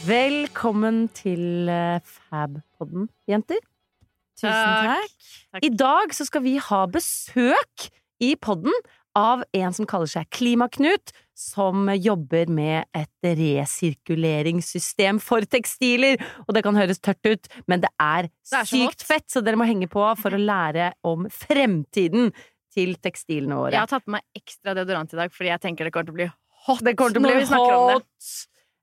Velkommen til eh, Fab-podden, jenter. Tusen takk. Takk. I dag så skal vi ha besøk i podden av en som kaller seg Klimaknut, som jobber med et resirkuleringssystem for tekstiler. Og det kan høres tørt ut, men det er, Det er sykt fett, så dere må henge på for å lære om fremtiden til tekstilene våre. Jeg har tatt med meg ekstra deodorant i dag fordi jeg tenker det kommer til å bli hot Det kommer til å bli hot.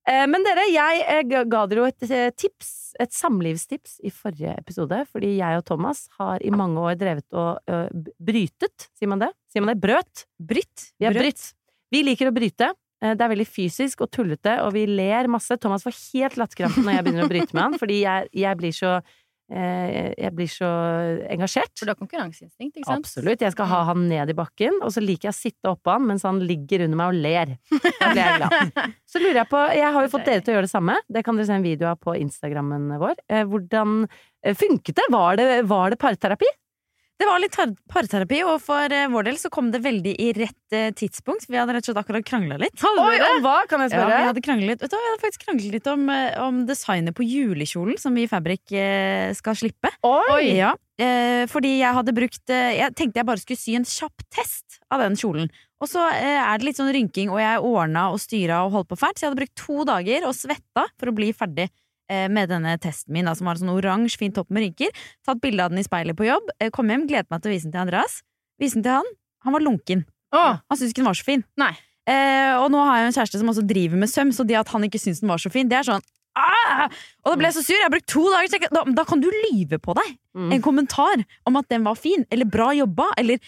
Eh, Men dere, jeg eh, ga dere jo et eh, tips, et samlivstips, i forrige episode. Fordi jeg og Thomas har i mange år drevet og brytet, sier man det? Sier man det? Brøt? Brytt? Vi har brytt. Vi liker å bryte. Det er veldig fysisk og tullete, og vi ler masse. Thomas får helt latterkrampe når jeg begynner å bryte med han, fordi jeg, jeg blir så Jeg blir så engasjert. For du har konkurranseinstinkt, ikke sant? Absolutt. Jeg skal ha han ned i bakken, og så liker jeg å sitte oppå han mens han ligger under meg og ler. Da blir jeg glad. Så lurer jeg på Jeg har jo fått dere til å gjøre det samme. Det kan dere se en video av på Instagrammen vår. Eh, Hvordan eh, funket det? Var det, var det parterapi? Det var litt parterapi, og for eh, vår del så kom det veldig i rett eh, tidspunkt. Vi hadde rett og slett akkurat krangla litt. Oi, om hva, kan jeg Ja, spørre? vi hadde kranglet litt Vet du vi hadde faktisk kranglet litt om, eh, om designet på julekjolen som vi i Fabrik skal slippe. Oi! Ja, fordi jeg hadde brukt Jeg tenkte jeg bare skulle sy en kjapp test av den kjolen. Og så er det litt sånn rynking, og jeg ordna og styra og holdt på fælt, så jeg hadde brukt to dager og svetta for å bli ferdig med denne testen min, da, som var en sånn oransje, fin topp med rynker. Tatt bilde av den i speilet på jobb. eh, Kom hjem, gledet meg til å vise den til Andreas. Vise den til han. Han var lunken. Åh, Han syntes ikke den var så fin. Nei. Eh, og nå har jeg en kjæreste som også driver med søm, så det at han ikke syns den var så fin, det er sånn ah! Og da ble jeg så sur. Jeg har brukt to dager. Da, da kan du lyve på deg Mm. en kommentar om at den var fin, eller bra jobba, eller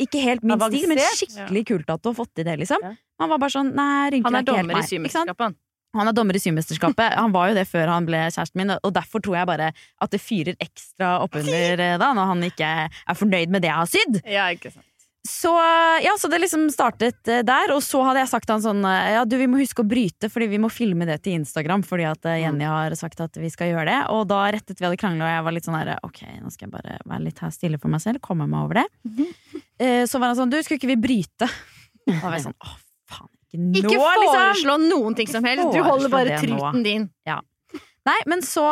ikke helt min stil, men skikkelig kult at du har fått til det, liksom. Han var bare sånn Nei, rynker er ikke helt meg. Han er dommer i symesterskapet, han. Han er dommer i Symesterskapet. Han var jo det før han ble kjæresten min, og derfor tror jeg bare at det fyrer ekstra oppunder eh, da, når han ikke er fornøyd med det jeg har sydd. Ja, ikke sant. Så ja, så det liksom startet eh, der, og så hadde jeg sagt til han sånn eh, Ja, du, vi må huske å bryte, fordi vi må filme det til Instagram, fordi at eh, Jenny har sagt at vi skal gjøre det. Og da rettet vi hadde krangla, og jeg var litt sånn herre Ok, nå skal jeg bare være litt her stille for meg selv, komme meg over det. Eh, Så var han sånn Du, skulle ikke vi bryte? Da var jeg sånn Å, ikke nå, Ikke liksom! foreslå noen ting som helst. Du holder bare truten din. Nei, men så,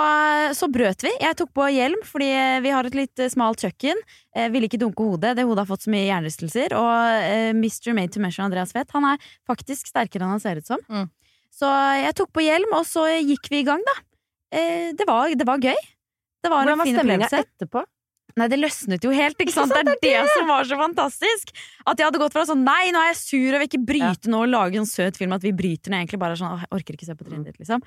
så brøt vi. Jeg tok på hjelm, fordi vi har et litt eh, smalt kjøkken. Eh, ville ikke dunke hodet. Det hodet har fått så mye hjernerystelser. Og eh, Mr. Made to Measure Andreas Fett, han er faktisk sterkere enn han ser ut som. Mm. Så jeg tok på hjelm, og så gikk vi i gang, da. Eh, det, var, det var gøy. Det var Hvordan en var stemninga etterpå? Nei, det løsnet jo helt, ikke sant? Det er det som var så fantastisk! At jeg hadde gått fra sånn Nei, nå er jeg sur, og vil ikke bryte nå og lage en søt film at vi bryter når jeg egentlig bare er sånn Jeg orker ikke se på trynet ditt, liksom.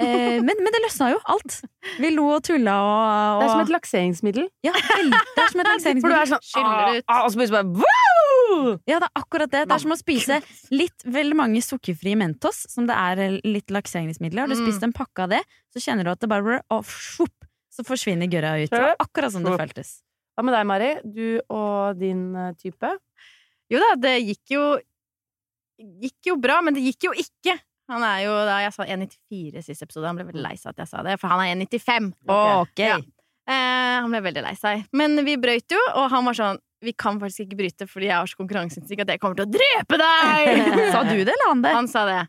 Eh, men, men det løsna jo, alt. Vi lo og tulla og, og Det er som et lakseringsmiddel. Ja. Det er som et For du lakseringsmiddel. er sånn Skyller ut. ah, Og så plutselig bare Woo! Ja, det er akkurat det. Det er som å spise litt veldig mange sukkerfrie Mentos, som det er eh, litt lakseringsmidler. Har du Mm. spist en pakke av det, så kjenner du at det bare svopp, så forsvinner gørra ut. Det var akkurat som det føltes. Hva med deg, Mari? Du og din eh, type? Jo da, det gikk jo Gikk jo bra, men det gikk jo ikke. Han er jo da Jeg sa 1,94 sist episode. Han ble veldig lei seg at jeg sa det, for han er 1,95. Ok. Ja. Eh, han ble veldig lei seg. Men vi brøyt jo, og han var sånn Vi kan faktisk ikke bryte fordi jeg har så konkurranseinstinkt at jeg kommer til å drepe deg! Sa du det, eller han det? Han sa det.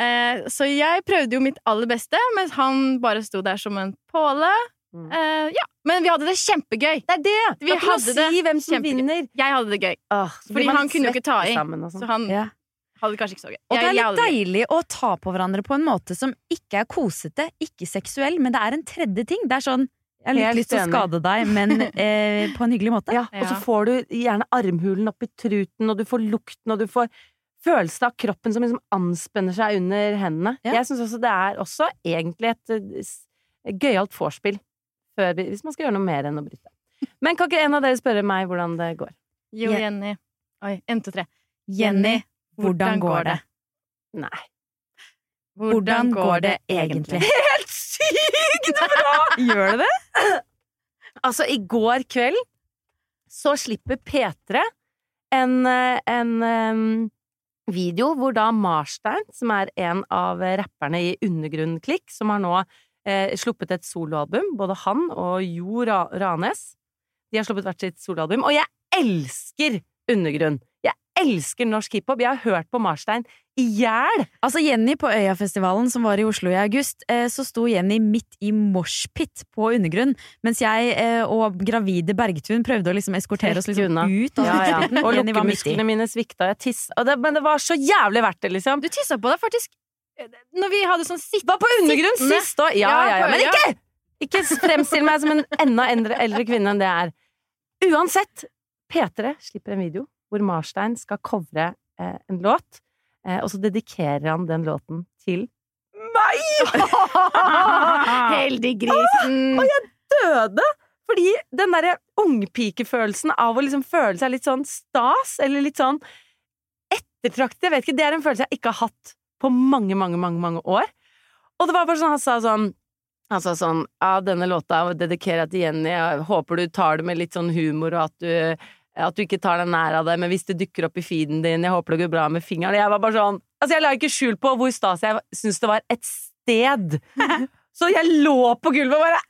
Eh, så jeg prøvde jo mitt aller beste, mens han bare sto der som en påle. Mm. Eh, ja, Men vi hadde det kjempegøy! Det er det! Vi Vi hadde det si hvem som kjempegøy. vinner. Jeg hadde det gøy. Åh, Fordi han kunne jo ikke ta i. sammen sånn. Så han Ja. hadde det kanskje ikke så gøy. Og det er litt deilig å ta på hverandre på en måte som ikke er kosete, ikke seksuell, men det er en tredje ting. Det er sånn Jeg har litt lyst til å skade deg, men eh, på en hyggelig måte. Ja, og så får du gjerne armhulen opp i truten, og du får lukten, og du får følelsen av kroppen som liksom anspenner seg under hendene. Ja. Jeg syns også det er også egentlig et, eh, gøyalt vorspiel hvis man skal gjøre noe mer enn å bryte. Men kan ikke en av dere spørre meg hvordan det går? Jo, Jenny. Oi, en, to, tre. Jenny, hvordan går det? Nei. Hvordan går det egentlig? Bra! Gjør det det? Altså, i går kveld så slipper P3 en, eh, en em, video hvor da Marstein, som er en av rapperne i Undergrunn Klikk, som har nå eh, sluppet et soloalbum, både han og Jo Ra Ranes, de har sluppet hvert sitt soloalbum, og jeg elsker Undergrunn! Jeg elsker norsk hiphop! Jeg har hørt på Marstein i hjel! Altså Jenny på Øyafestivalen som var i Oslo i august, eh, så sto Jenny midt i moshpit på undergrunn, mens jeg eh, og gravide Bergtun prøvde å liksom eskortere oss liksom ut Ja, ja. Og lukkemusklene mine svikta, jeg tissa det, Men det var så jævlig verdt det, liksom! Du tissa på deg faktisk eh, når vi hadde sånn sitt... Var på undergrunn Sittende. sist òg! Ja, Ja, ja, ja. Men ikke! Ikke fremstill meg som en enda eldre, eldre kvinne enn det jeg er. Uansett, P3 slipper en video hvor Marstein skal covre eh, en låt, eh, og så dedikerer han den låten til meg! Heldiggrisen! Og jeg døde! Fordi den derre ungpikefølelsen av å liksom føle seg litt sånn stas, eller litt sånn ettertraktet, jeg vet ikke, det er en følelse jeg ikke har hatt på mange, mange, mange, mange år. Og det var bare sånn, han sa sånn han sa sånn Ja, denne låta dedikerer jeg til Jenny, jeg håper du tar det med litt sånn humor, og at du at du ikke tar deg nær av det, men hvis det dukker opp i feeden din, jeg håper det går bra med fingeren. Jeg var bare sånn Altså, jeg la ikke skjul på hvor stas jeg syns det var et sted. Så jeg lå på gulvet og bare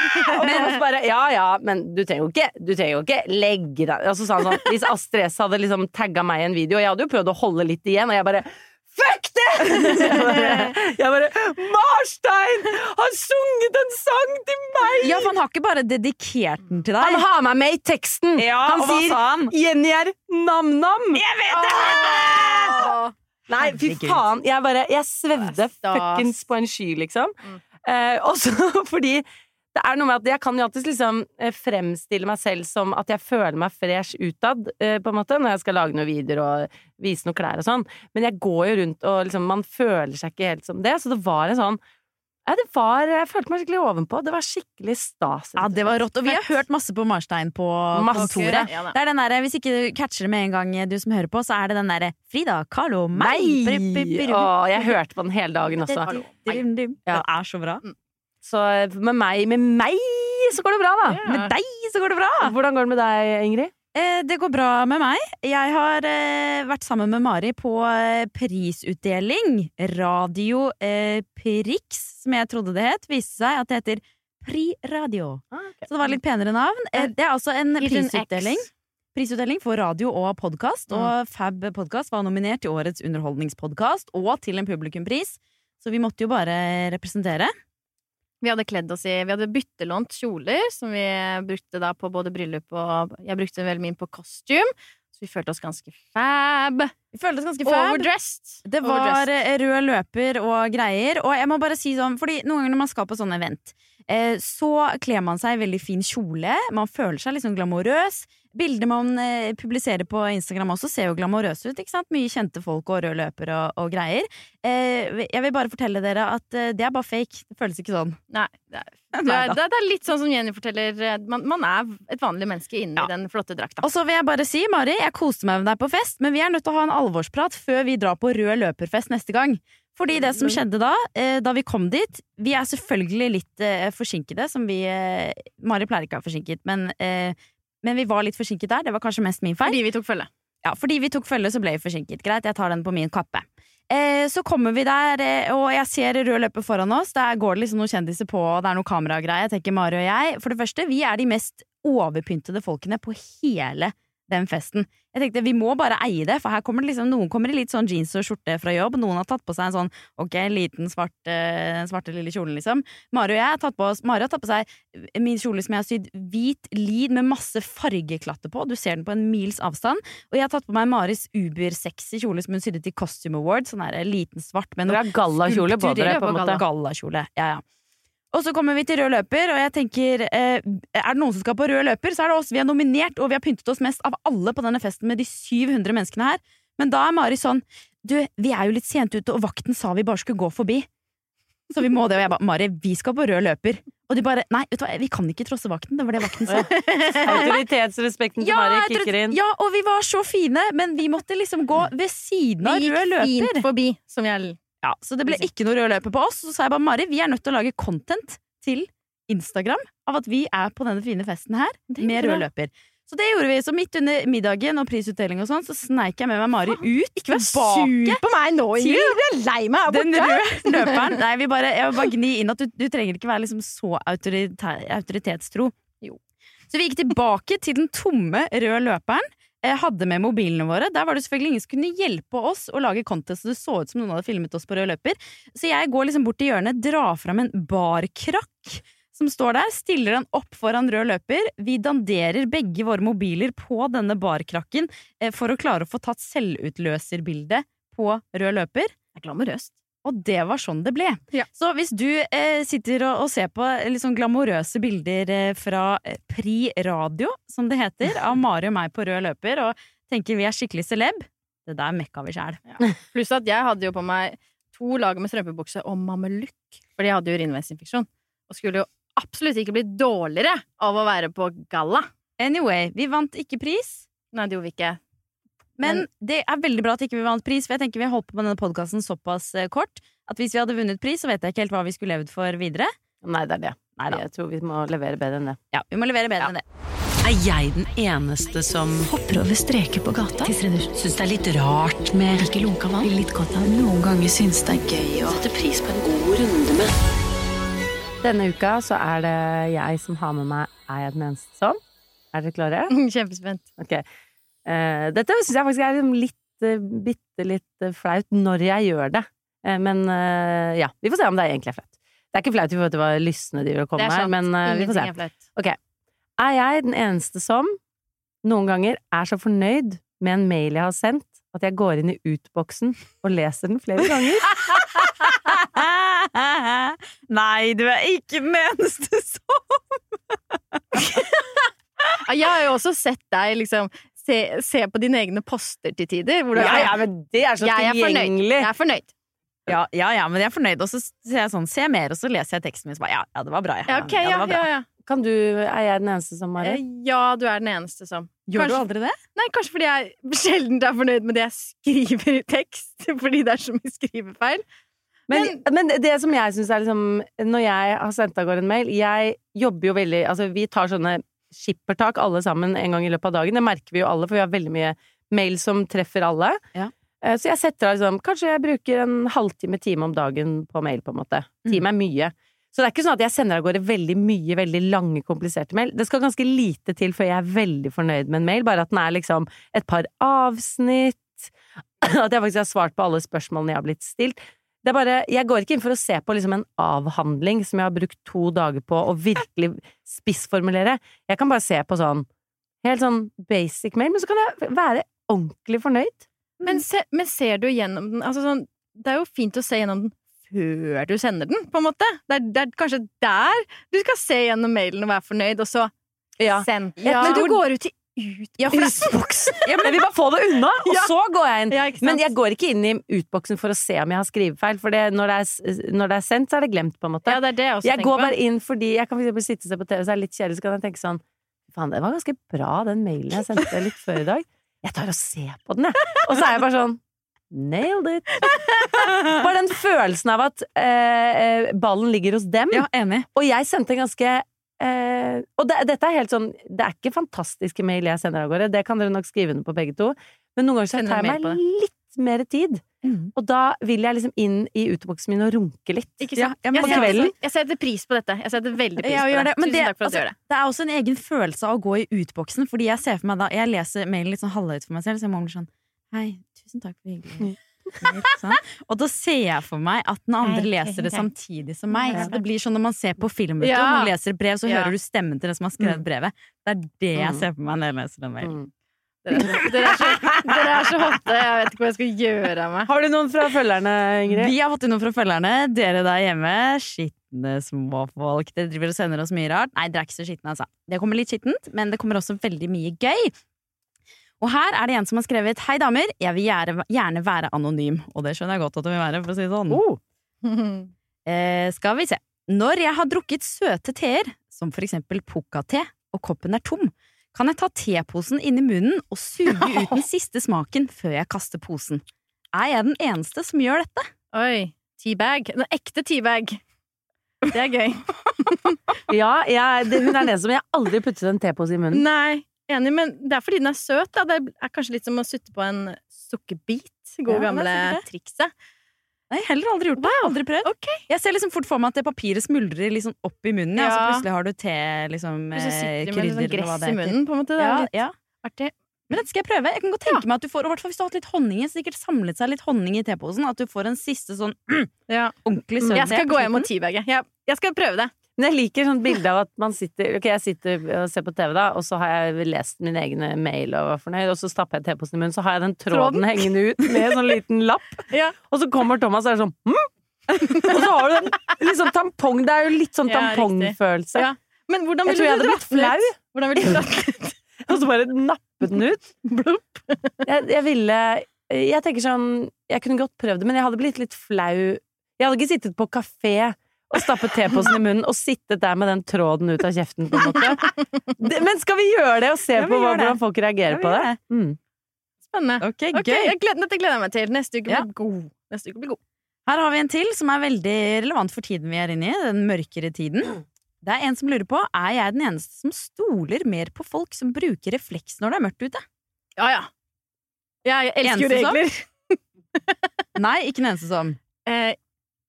og Thomas bare Ja ja, men du trenger jo ikke Du trenger jo ikke legge deg Og så sa han sånn Hvis Astrid S hadde liksom tagga meg i en video, og jeg hadde jo prøvd å holde litt igjen, og jeg bare Fuck det! Jeg bare, jeg bare Marstein har sunget en sang til meg! Ja, for han har ikke bare dedikert den til deg. Han har meg med i teksten! Ja, han sier han? 'Jenny er nam-nam'. Jeg vet det! Nei, fy faen. Jeg bare Jeg svevde fuckings på en sky, liksom. Mm. Eh, også fordi det er noe med at jeg kan jo alltid liksom eh, fremstille meg selv som at jeg føler meg fresh utad, eh, på en måte, når jeg skal lage noen videoer og vise noen klær og sånn. Men jeg går jo rundt og liksom Man føler seg ikke helt som det. Så det var en sånn Ja, det var Jeg følte meg skikkelig ovenpå. Det var skikkelig stas. Ja, det var rått. Og vi har hørt masse på Marstein på kontoret. Ja. Det er den der, Hvis ikke du catcher det med en gang, du som hører på, så er det den derre Frida, Carlo, meg! Nei! Å, jeg hørte på den hele dagen også. Ja. Det er så bra. Så med meg, med meg så går det bra, da. Yeah. Med deg så går det bra! Hvordan går det med deg, Ingrid? Eh, det går bra med meg. Jeg har eh, vært sammen med Mari på eh, prisutdeling. Radio eh, Prix, som jeg trodde det het, viste seg at det heter Pri Radio. Så det var litt penere navn. Eh, det er altså en prisutdeling. Prisutdeling for radio og podkast, og Fab Podcast var nominert til årets underholdningspodkast og til en publikumpris. Så vi måtte jo bare representere. Vi hadde kledd oss i Vi hadde byttelånt kjoler, som vi brukte da på både bryllup og Jeg brukte veldig mye på costume, så vi følte oss ganske fab. Vi følte oss ganske fab. Overdressed. Det var Overdressed. eh, rød løper og greier. Og jeg må bare si sånn, fordi noen ganger når man skal på sånn event, eh, så kler man seg i veldig fin kjole. Man føler seg liksom glamorøs. Bilder man eh, publiserer på Instagram også ser jo glamorøse ut. ikke sant? Mye kjente folk og rød løper og, og greier. Eh, jeg vil bare fortelle dere at eh, det er bare fake. Det føles ikke sånn. Nei, det er, det, er, det er litt sånn som Jenny forteller. eh, Man, man er et vanlig menneske inni Ja. den flotte drakta. Og så vil jeg bare si, Mari, jeg koste meg med deg på fest, men vi er nødt til å ha en alvorsprat før vi drar på rød løperfest neste gang. Fordi det som skjedde da, da vi kom dit Vi er selvfølgelig litt forsinkede, som vi Mari pleier ikke å være forsinket, men, men vi var litt forsinket der. Det var kanskje mest min feil. Fordi vi tok følge. Ja, fordi vi tok følge, så ble vi forsinket. Greit, jeg tar den på min kappe. Eh, så kommer vi der, eh, og jeg ser rød løper foran oss. Der går det liksom noen kjendiser på, og det er noe kameragreie. Jeg tenker Mari og jeg. For det første, vi er de mest overpyntede folkene på hele den festen. Jeg tenkte vi må bare eie det, for her kommer det liksom, noen kommer i litt sånn jeans og skjorte fra jobb. Noen har tatt på seg en sånn ok, liten svart, eh, svarte lille kjolen, liksom. Mari og jeg har tatt på oss Mari har tatt på seg min kjole som jeg har sydd hvit lid med masse fargeklatter på. Du ser den på en mils avstand. Og jeg har tatt på meg Maris uber-sexy kjole som hun sydde til Costume Awards. Sånn der liten svart med noe gallakjole på dere, på en måte. Gallakjole, ja, ja. Og så kommer vi til rød løper, og jeg tenker eh, Er det noen som skal på rød løper, så er det oss. Vi er nominert, og vi har pyntet oss mest av alle på denne festen med de 700 menneskene her. Men da er Mari sånn Du, vi er jo litt sent ute, og vakten sa vi bare skulle gå forbi. Så vi må det. Og jeg bare Mari, vi skal på rød løper. Og de bare Nei, vet du hva, vi kan ikke trosse vakten. Det var det vakten sa. Autoritetsrespekten til Mari kicker inn. ja, og vi var så fine, men vi måtte liksom gå ved siden av rød løper. Vi gikk fint forbi, som jeg Ja, Så det ble ikke noe rød løper på oss. Så sa jeg bare Mari, vi er nødt til å lage content til Instagram av at vi er på denne fine festen her med rød løper. Så det gjorde vi. Så midt under middagen og prisutdeling og sånn, så sneik jeg med meg Mari ut. Ikke vær sur på meg nå, Ingrid! Jeg blir lei meg Den røde løperen. Nei, vi bare, jeg vil bare gni inn at du, du trenger ikke være liksom så autoritetstro. Jo. Så vi gikk tilbake til den tomme røde løperen. Eh, Hadde med mobilene våre. Der var det selvfølgelig ingen som kunne hjelpe oss å lage contest, så det så ut som noen hadde filmet oss på rød løper. Så jeg går liksom bort til hjørnet, drar fram en barkrakk som står der, stiller den opp foran rød løper. Vi danderer begge våre mobiler på denne barkrakken eh, for å klare å få tatt selvutløserbildet på rød løper. Det er glamorøst. Og det var sånn det ble. Ja. Så hvis du eh, sitter og, og ser på sånn glamorøse bilder eh, fra eh, Pri Radio, som det heter, av Mari og meg på rød løper, og tenker vi er skikkelig celeb, det der mekka vi sjæl. Pluss at jeg hadde jo på meg to lag med strømpebukse og mamelukk, fordi jeg hadde jo urinveisinfeksjon. Og skulle jo absolutt ikke bli dårligere av å være på galla. Anyway, vi vant ikke pris. Nei, det gjorde vi ikke. Men det er veldig bra at ikke vi vant pris, for jeg tenker vi har holdt på med denne podkasten såpass eh, kort at hvis vi hadde vunnet pris, så vet jeg ikke helt hva vi skulle levd for videre. Nei, det er det. Neida. Jeg tror vi må levere bedre enn det. Ja, vi må levere bedre enn det. Er jeg den eneste som Hopper over streker på gata. syns det er litt rart med Ikke lunka vann. Litt godt av Noen ganger syns det er gøy å sette pris på en god runde med Denne uka så er det jeg som har med meg Er jeg den eneste som? Er dere klare? Kjempespent. Ok. Eh, dette syns jeg faktisk er liksom litt uh, bitte litt eh, flaut når jeg gjør det. Eh, men eh, ja, vi får se om det egentlig er flaut. Det er ikke flaut i forhold til hva lystne driver og komme kommer er her, men uh, vi får se. Er okay. Er jeg den eneste som noen ganger er så fornøyd med en mail jeg har sendt, at jeg går inn i utboksen og leser den flere ganger? Nei, du er ikke den eneste som Jeg har jo også sett deg liksom se, se på dine egne poster til tider. Hvor du Ja, ja, men det er så jeg er tilgjengelig! Jeg er fornøyd. Ja, ja, ja, men jeg er fornøyd. Og så ser jeg sånn, se mer, og så leser jeg teksten min. Så bare, ja, ja, det var bra, ja. Ja, okay, ja, var bra. ja, ja. Kan du, er jeg den eneste som, Mari? det? Ja, du er den eneste som Gjør du aldri det? Nei, kanskje fordi jeg sjelden er fornøyd med det jeg skriver i tekst. Fordi det er så mye skrivefeil. Men, men det som jeg syns er liksom Når jeg har sendt av gårde en mail Jeg jobber jo veldig Altså, vi tar sånne skippertak alle sammen en gang i løpet av dagen. Det merker vi jo alle, for vi har veldig mye mail som treffer alle. Ja. Eh, Så jeg setter av liksom Kanskje jeg bruker en halvtime, time om dagen på mail, på en måte. Time er mye. Så det er ikke sånn at jeg sender av gårde veldig mye, veldig lange, kompliserte mail. Det skal ganske lite til før jeg er veldig fornøyd med en mail, bare at den er liksom et par avsnitt, at jeg faktisk har svart på alle spørsmålene jeg har blitt stilt. Det er bare, jeg går ikke inn for å se på liksom en avhandling som jeg har brukt to dager på å virkelig spissformulere. Jeg kan bare se på sånn helt sånn basic mail, men så kan jeg være ordentlig fornøyd. Men, se, men ser du gjennom den altså sånn, Det er jo fint å se gjennom den før du sender den, på en måte. Det er, det er kanskje der du skal se gjennom mailen og være fornøyd, og så send. Ja. Men du går ut i ut... Ja, utboksen! Ja, jeg vil bare få det unna, og Ja. så går jeg inn. Ja. Men jeg går ikke inn i utboksen for å se om jeg har skrivefeil, for det, når, det er, når det er sendt, så er det glemt, på en måte. Ja, det det jeg Jeg går på. bare inn fordi jeg kan for eksempel sitte og se på TV, så er det litt kjedelig, så kan jeg tenke sånn Faen, det var ganske bra, den mailen jeg sendte litt før i dag. Jeg tar og ser på den, jeg. Og så er jeg bare sånn Nailed it! Bare den følelsen av at eh, eh, ballen ligger hos dem. Ja, enig. Og jeg sendte en ganske eh, Og det, dette er helt sånn Det er ikke fantastiske mail jeg sender av gårde, det kan dere nok skrive under på begge to, men noen ganger så tar jeg meg litt mer tid. Mm. Og da vil jeg liksom inn i uteboksen min og runke litt. Ikke sant? ja, jeg, jeg, jeg setter pris på dette. Jeg setter veldig pris Ja, på det. det. Tusen det- takk for at du altså, gjør det. Det er også en egen følelse av å gå i utboksen, fordi jeg ser for meg da Jeg leser mailen litt sånn halvhøyt for meg selv, så jeg må bli sånn Hei, tusen takk for hyggelig. mail», Sånn. Og da ser jeg for meg at den andre Hei, leser det samtidig som meg. Så det blir sånn når man ser på film, Ja. og man leser et brev, så Ja. hører du stemmen til den som har skrevet Mm. brevet. Det er det jeg Mm. ser for meg når jeg leser den mailen. Mm. Dere, dere, er så, dere er så hotte. Jeg vet ikke hva jeg skal gjøre av meg. Har du noen fra følgerne, Ingrid? Vi har fått inn noen fra følgerne. Dere der hjemme, skitne småfolk. Dere driver og sender oss mye rart. Nei, dere er ikke så skitne, altså. Det kommer litt skittent, men det kommer også veldig mye gøy. Og her er det en som har skrevet Hei damer, jeg vil gjerne, være anonym. Og det skjønner jeg godt at du vil være, for å si det sånn. Oh. Eh, skal vi se. Når jeg har drukket søte teer, som for eksempel pukka-te, og koppen er tom, kan jeg ta teposen inn i munnen og suge ut den siste smaken før jeg kaster posen. Er jeg den eneste som gjør dette? Oi. Teabag. En ekte teabag. Det er gøy. Ja, jeg, det, hun er den som jeg aldri puttet en tepose i munnen. Nei, enig, men det er fordi den er søt, da. Det er kanskje litt som å sutte på en sukkerbit. Ja, Gode er gamle trikset. Nei, heller aldri gjort det. Aldri prøvd. Okay. Jeg ser liksom fort for meg at det papiret smuldrer liksom opp i munnen, ja. og så plutselig har du te, liksom, sitter eh, med krydder, hva gress i munnen, på en måte. Det er Ja, litt ja. artig. Men dette skal jeg prøve. Jeg kan godt tenke meg at du får, og hvert fall hvis du har hatt litt honning i, sikkert samlet seg litt honning i teposen, at du får en siste sånn Ja. ordentlig søt Jeg skal gå hjem og slutten. Jeg, jeg skal prøve det. Men jeg liker sånn bilde av at man sitter Ok, jeg sitter og ser på TV, da, og så har jeg lest min egen mail og var fornøyd, og så stapper jeg teposen i munnen, så har jeg den tråden, Tråden? hengende ut med en sånn liten lapp, Ja. og så kommer Thomas og er sånn hm? Og så har du den sånn tampong Det er jo litt sånn Ja, tampongfølelse. Ja. Men hvordan ville du dratt den ut? Hvordan ville du dratt ut? Og så bare nappet den ut. Jeg, jeg ville Jeg tenker sånn Jeg kunne godt prøvd det, men jeg hadde blitt litt flau. Jeg hadde ikke sittet på kafé og stappet teposen i munnen og sittet der med den tråden ut av kjeften, på en måte. Men skal vi gjøre det og se Ja, på hvordan folk reagerer Ja, på det? det. Mm. Spennende. Ok, Ok, gøy. jeg gleder, Dette gleder jeg meg til. Neste uke Ja. blir god. Neste uke blir god. Her har vi en til som er veldig relevant for tiden vi er inne i, den mørkere tiden. Det er en som lurer på er jeg den eneste som stoler mer på folk som bruker refleks når det er mørkt ute. Ja, ja. Jeg elsker jo regler. Nei, ikke den eneste som. Eh,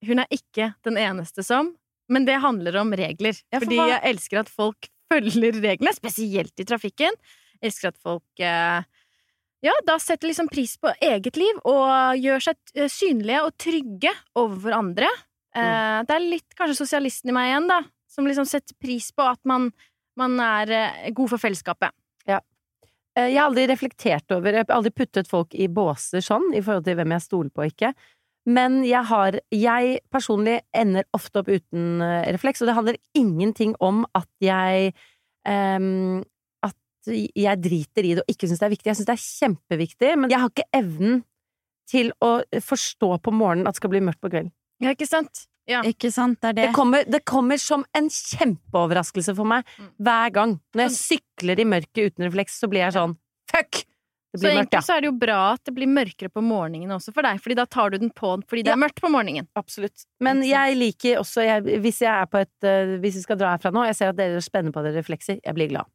hun er ikke den eneste som, men det handler om regler. Ja, for Fordi hva- jeg elsker at folk følger reglene, spesielt i trafikken. Jeg elsker at folk eh, ja, da setter liksom pris på eget liv og gjør seg synlige og trygge overfor andre. Eh, Mm. Det er litt kanskje sosialisten i meg igjen, da, som liksom setter pris på at man, man er eh, god for fellesskapet. Ja. Jeg har aldri reflektert over Jeg har aldri puttet folk i båser sånn, i forhold til hvem jeg stoler på og ikke. Men jeg har Jeg personlig ender ofte opp uten eh, refleks, og det handler ingenting om at jeg um, At jeg driter i det og ikke syns det er viktig. Jeg syns det er kjempeviktig, men jeg har ikke evnen til å forstå på morgenen at det skal bli mørkt på kvelden. Ja, ikke sant? Ja. Ikke sant, det er det. Det kommer, det kommer som en kjempeoverraskelse for meg Mm. hver gang. Når jeg sykler i mørket uten refleks, så blir jeg sånn fuck! Så mørkt, egentlig ja. så er det jo bra at det blir mørkere på morgenen også for deg, fordi da tar du den på fordi det Ja. er mørkt på morgenen. Absolutt. Men jeg liker også jeg, Hvis jeg er på et eh, Hvis vi skal dra herfra nå, jeg ser at dere spenner på dere reflekser, jeg blir glad.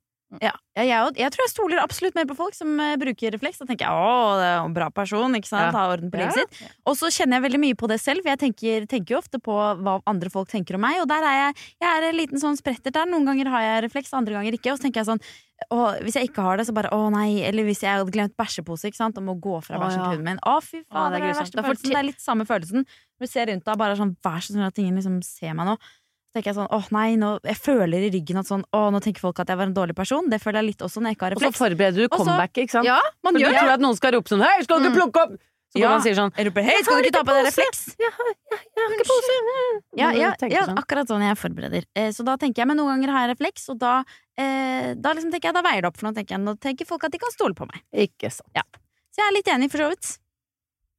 Ja, jeg, jeg, jeg tror jeg stoler absolutt mer på folk som eh, bruker refleks. Da tenker jeg å, det er en bra person, ikke sant? Ja. orden på livet sitt. Og så kjenner jeg veldig mye på det selv, for jeg tenker, tenker jo ofte på hva andre folk tenker om meg. Og der er jeg, jeg er en liten sånn spretter der. Noen ganger har jeg refleks, andre ganger ikke. Og så tenker jeg sånn å, hvis jeg ikke har det, så bare å nei. Eller hvis jeg hadde glemt bæsjepose, ikke sant, og må gå fra Å, bæsjen til hunden min. Å, fy Å, faen, det er det er det. Det er litt samme følelsen. Når du ser rundt deg, bare sånn vær så snill at ingen liksom ser meg nå. Tenker jeg sånn, åh nei, nå, jeg føler i ryggen at sånn, åh, nå tenker folk at jeg var en dårlig person. Det føler jeg litt også når jeg ikke har refleks. Og så forbereder du comebacket, comeback, ikke sant? Ja, man For gjør du tror at noen skal rope sånn Hei, skal du ikke Mm. plukke opp? Så Ja. man sier sånn Jeg roper hei, skal du ikke ta på deg refleks? Jeg har ikke pose! Ja, ja, ja, sånn. akkurat sånn jeg forbereder. Eh, så da tenker jeg, men noen ganger har jeg refleks, og da, eh, da liksom tenker jeg, da veier det opp, for nå tenker jeg, nå tenker folk at de kan stole på meg. Ikke sant. Så jeg er litt enig, for så vidt.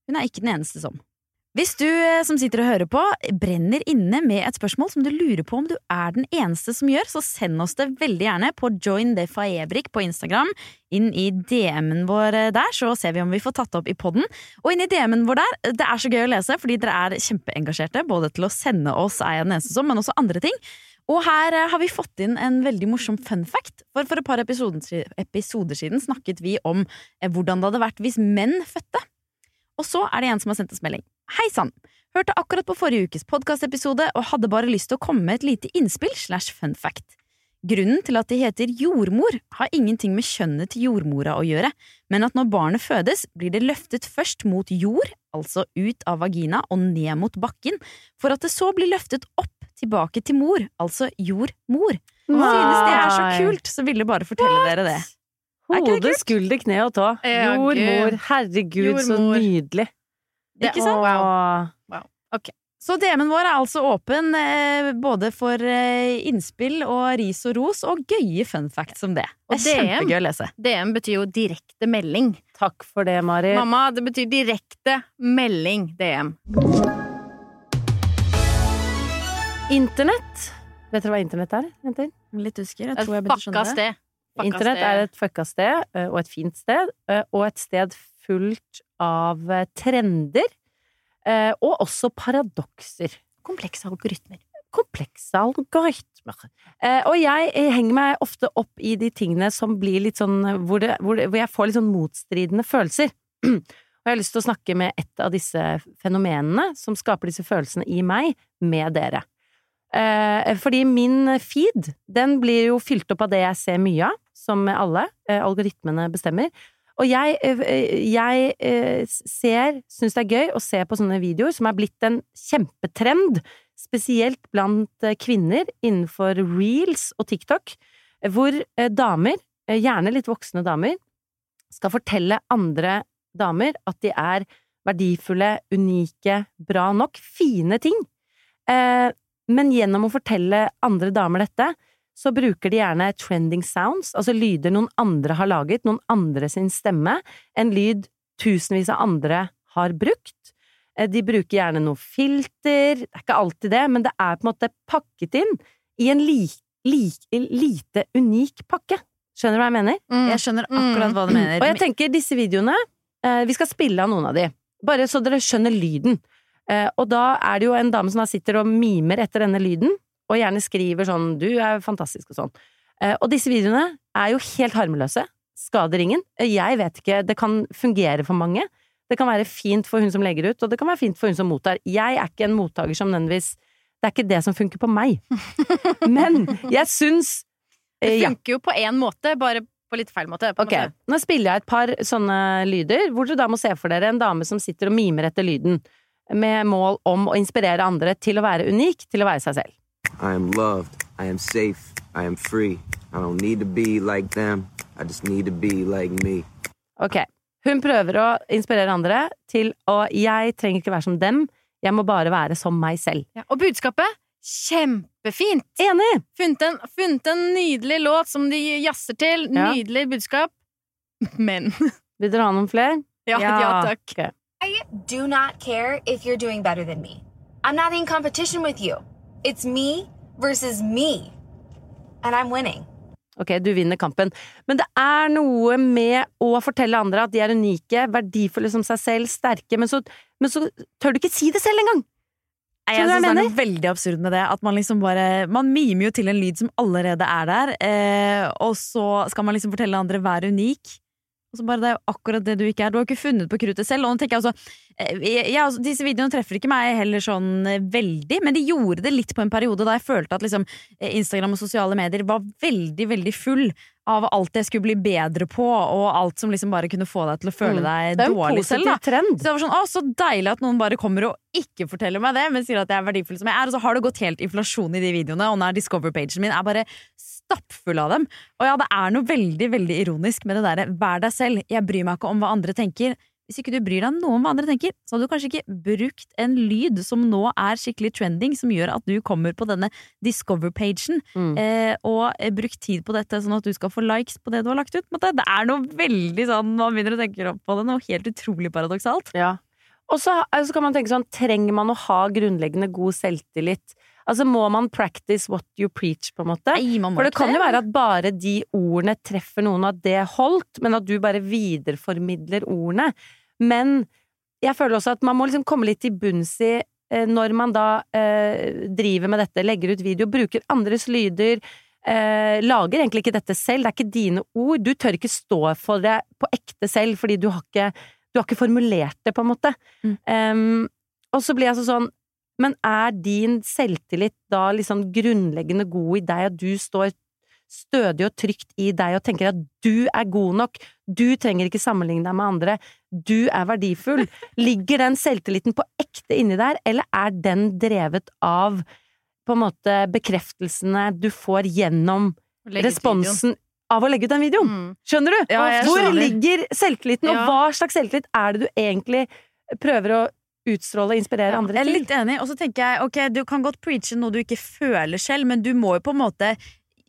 Hun er ikke den eneste som. Hvis du eh, som sitter og hører på, brenner inne med et spørsmål som du lurer på om du er den eneste som gjør, så send oss det veldig gjerne på joindefaebrik på Instagram. Inn i DM-en vår eh, der, så ser vi om vi får tatt det opp i podden. Og inn i DM-en vår der, det er så gøy å lese, fordi dere er kjempeengasjerte, både til å sende oss er jeg den eneste som, men også andre ting. Og her eh, har vi fått inn en veldig morsom fun fact. For for et par episoder, siden snakket vi om eh, hvordan det hadde vært hvis menn fødte. Og så er det en som har sendt oss melding. Hei sann! Hørte akkurat på forrige ukes podkastepisode og hadde bare lyst til å komme med et lite innspill slash fun fact. Grunnen til at de heter jordmor, har ingenting med kjønnet til jordmora å gjøre, men at når barnet fødes, blir det løftet først mot jord, altså ut av vagina og ned mot bakken, for at det så blir løftet opp tilbake til mor, altså jordmor. Synes det er så kult, så ville bare fortelle dere det. Hode, skulder, kne og tå. Jordmor. Herregud, Herregud, så Jordmor. Nydelig. Ikke sant? Åh. Så DM-en vår er altså åpen eh, både for eh, innspill og ris og ros, og gøye fun facts som det. Det er DM. kjempegøy å lese. DM betyr jo direkte melding. Takk for det, Mari. Mamma, det betyr direkte melding, DM. Internett. Vet dere hva internett er, jenter? Litt usikker. Jeg tror jeg begynte å skjønne det. Internett er et fucka sted, eh, og et fint sted, eh, og et sted fullt av eh, trender. Eh, og også paradokser. Komplekse algoritmer. Komplekse algoritmer. Eh, og jeg, henger meg ofte opp i de tingene som blir litt sånn hvor, det, hvor, det, hvor jeg får litt sånn motstridende følelser. Og jeg har lyst til å snakke med et av disse fenomenene som skaper disse følelsene i meg, med dere. Fordi min feed, den blir jo fylt opp av det jeg ser mye av, som alle. Algoritmene bestemmer. Og jeg, eh, jeg eh, ser, syns det er gøy å se på sånne videoer som er blitt en kjempetrend, spesielt blant eh, kvinner innenfor reels og TikTok, hvor eh, damer, eh, gjerne litt voksne damer, skal fortelle andre damer at de er verdifulle, unike, bra nok, fine ting. Eh, men gjennom å fortelle andre damer dette, så bruker de gjerne trending sounds, altså lyder noen andre har laget, noen andre sin stemme, en lyd tusenvis av andre har brukt. Eh, De bruker gjerne noe filter, det er ikke alltid det, men det er på en måte pakket inn i en li, li, lite unik pakke. Skjønner du hva jeg mener? Jeg skjønner akkurat hva du mener. Og jeg tenker disse videoene, eh, vi skal spille av noen av de, bare så dere skjønner lyden. Eh, og da er det jo en dame som sitter og mimer etter denne lyden, og gjerne skriver sånn 'du er fantastisk' og sånn. Eh, og disse videoene er jo helt harmløse, skader ingen. Eh, Jeg vet ikke, det kan fungere for mange. Det kan være fint for hun som legger ut, og det kan være fint for hun som mottar. Jeg er ikke en mottaker som nødvendigvis Det er ikke det som funker på meg. Men jeg syns Det funker ja. jo på én måte, bare på litt feil måte. Ok, måte. nå spiller jeg et par sånne lyder, hvor dere da må se for dere en dame som sitter og mimer etter lyden, med mål om å inspirere andre til å være unik, til å være seg selv. I am loved. I am safe. I am free. I don't need to be like them. I just need to be like me. Ok, hun prøver å inspirere andre til å Jeg trenger ikke være som dem, jeg må bare være som meg selv. Ja. Og budskapet kjempefint! Enig! Funnet en, funnet en nydelig låt som de jazzer til. Ja. Nydelig budskap. Men Vil dere ha noen flere? Ja, Ja. ja takk. Okay. I do not care if you're doing better than me. I'm not in competition with you. It's me versus me. And I'm winning. Ok, du vinner kampen. Men det er noe med å fortelle andre at de er unike, verdifulle som seg selv, sterke, men så, men så tør du ikke si det selv engang! Jeg Skjønner synes det er noe veldig absurd med det. At man liksom bare Man mimer jo til en lyd som allerede er der, eh, og så skal man liksom fortelle andre 'vær unik'. Og så bare Det er jo akkurat det du ikke er. Du har ikke funnet på kruttet selv. Og nå tenker jeg også, eh, jeg, jeg, Disse videoene treffer ikke meg heller sånn eh, veldig, men de gjorde det litt på en periode da jeg følte at liksom eh, Instagram og sosiale medier var veldig, veldig full av alt jeg skulle bli bedre på, og alt som liksom bare kunne få deg til å føle Mm. deg Det en dårlig selv. trend. så det var sånn, å, så deilig at noen bare kommer og ikke forteller meg det, men sier at jeg er verdifull som jeg er. Og så har det gått helt inflasjon i de videoene, og nå er Discover-pagen min er bare stappfull av dem. Og ja, det er noe veldig, veldig ironisk med det derre vær deg selv, jeg bryr meg ikke om hva andre tenker. Hvis ikke du bryr deg noe om hva andre tenker, så hadde du kanskje ikke brukt en lyd som nå er skikkelig trending, som gjør at du kommer på denne Discover-pagen, Mm. eh, og eh, brukt tid på dette sånn at du skal få likes på det du har lagt ut. Det er noe veldig sånn, man begynner å tenke opp på det, noe helt utrolig paradoksalt. Ja. Og så, så kan man tenke sånn, trenger man å ha grunnleggende god selvtillit? Altså, må man practice what you preach, på en måte? Nei, For det kan jo være at bare de ordene treffer noen, at det holdt, men at du bare videreformidler ordene. Men jeg føler også at man må liksom komme litt til bunns i eh, når man da eh, driver med dette, legger ut video, bruker andres lyder, eh, lager egentlig ikke dette selv, det er ikke dine ord, du tør ikke stå for det på ekte selv, fordi du har ikke, du har ikke formulert det, på en måte. Mm. Um, og så blir jeg altså sånn, men er din selvtillit da liksom grunnleggende god i deg, at du står stødig og trygt i deg og tenker at du er god nok, du trenger ikke sammenligne deg med andre, du er verdifull. Ligger den selvtilliten på ekte inni der, eller er den drevet av på en måte bekreftelsene du får gjennom responsen av å legge ut den videoen. Mm. Skjønner du? Ja, Hvor skjønner. ligger selvtilliten, og hva slags selvtillit er det du egentlig prøver å utstråle og inspirere andre til. Jeg er litt enig, og så tenker jeg ok, du kan godt preache noe du ikke føler selv, men du må jo på en måte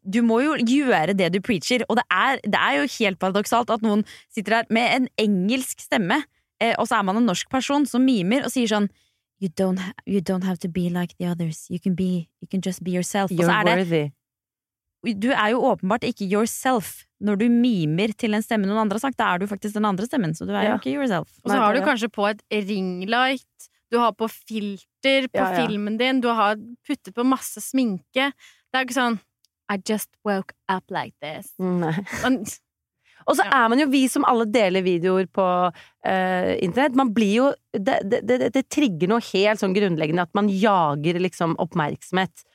du må jo gjøre det du preacher, og det er, det er jo helt paradoksalt at noen sitter her med en engelsk stemme, eh, og så er man en norsk person som mimer og sier sånn You don't, you don't have to be like the others. You can, be, you can just be yourself. Og så You're er det worthy. Du er jo åpenbart ikke yourself når du mimer til en stemme noen andre har sagt. Da er du faktisk den andre stemmen, så du er Ja. jo ikke yourself. Og så har du kanskje på et ringlight, du har på filter på Ja, ja. filmen din, du har puttet på masse sminke. Det er jo ikke sånn I just woke up like this. Nei. Men, Og så er man jo vi som alle deler videoer på uh, internett. Man blir jo det, det, det, det trigger noe helt sånn grunnleggende at man jager liksom oppmerksomhet.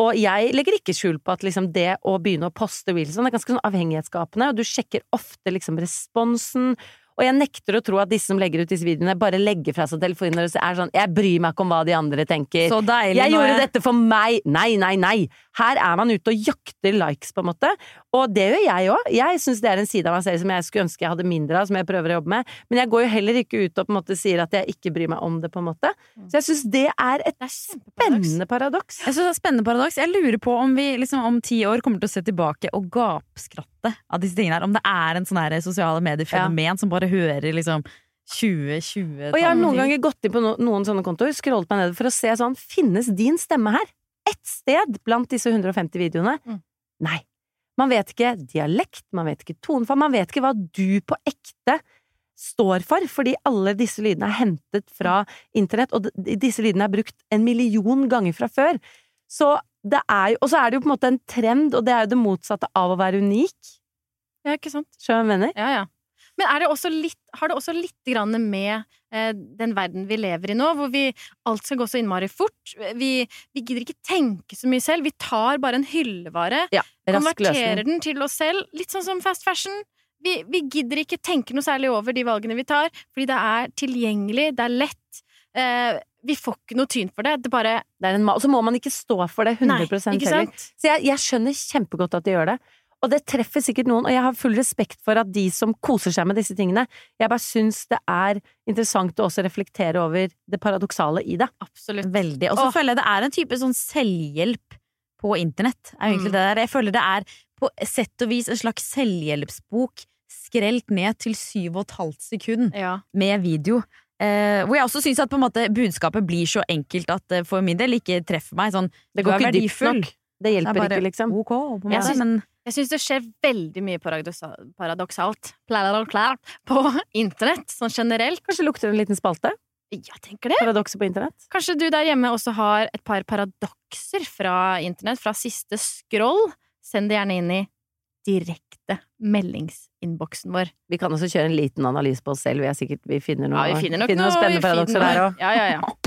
Og jeg legger ikke skjul på at liksom det å begynne å poste reels sånn er ganske sånn avhengighetsskapende, og du sjekker ofte liksom responsen. Og jeg nekter å tro at disse som legger ut disse videoene, bare legger fra seg telefonen og er sånn 'Jeg bryr meg ikke om hva de andre tenker'. Så deilig. Jeg gjorde jeg... dette for meg! Nei, nei, nei! Her er man ute og jakter likes, på en måte. Og det gjør jeg òg. Jeg syns det er en side av meg selv som jeg skulle ønske jeg hadde mindre av, som jeg prøver å jobbe med. Men jeg går jo heller ikke ut og på en måte sier at jeg ikke bryr meg om det, på en måte. Så jeg syns det er et det er spennende paradoks. Jeg synes det er spennende paradoks. Jeg lurer på om vi liksom, om ti år kommer til å se tilbake og gapskratte av disse tingene her. Om det er en sånn her sosiale medier-fenomen som bare hører liksom 2020 Og jeg har noen ganger gått inn på no noen sånne kontoer, scrollet meg ned for å se sånn Finnes din stemme her? Ett sted blant disse 150 videoene? Mm. Nei. Man vet ikke dialekt, man vet ikke tonefall, man vet ikke hva du på ekte står for, fordi alle disse lydene er hentet fra internett, og disse lydene er brukt en million ganger fra før. Så det er jo, og så er det jo på en måte en trend, og det er jo det motsatte av å være unik. Ja, ikke sant? Skjønner du hva jeg mener? Ja, ja. Men er det også litt, har det også litt grann med eh, den verden vi lever i nå, hvor vi alt skal gå så innmari fort? Vi, vi gidder ikke tenke så mye selv. Vi tar bare en hyllevare, Ja, konverterer den til oss selv, litt sånn som fast fashion. Vi, vi gidder ikke tenke noe særlig over de valgene vi tar, fordi det er tilgjengelig, det er lett. Eh, vi får ikke noe tyn for det. Det bare Det en Og så må man ikke stå for det 100 Nei, ikke heller. Så jeg, jeg skjønner kjempegodt at de gjør det. Og det treffer sikkert noen, og jeg har full respekt for at de som koser seg med disse tingene. Jeg bare syns det er interessant å også reflektere over det paradoksale i det. Absolutt. Veldig. Og så føler jeg det er en type sånn selvhjelp på internett. Er egentlig Mm. det der. Jeg føler det er på sett og vis en slags selvhjelpsbok skrelt ned til syv og et halvt sekund Ja. med video. Eh, hvor jeg også syns at måte budskapet blir så enkelt at det for min del ikke treffer meg. Sånn, Det går ikke dypt nok. Det Det er hjelper bare ikke, liksom. Ok, på en Jeg men Jeg syns det skjer veldig mye paradoksalt på internett, sånn generelt. Kanskje lukter det en liten spalte? Ja, tenker det. Paradokser på internett? Kanskje du der hjemme også har et par paradokser fra internett, fra siste scroll? Send det gjerne inn i direkte meldingsinnboksen vår. Vi kan også kjøre en liten analyse på oss selv. Vi, er sikkert, vi finner noe, Ja, vi finner nok noen noe spennende paradokser der òg. Ja, ja, ja.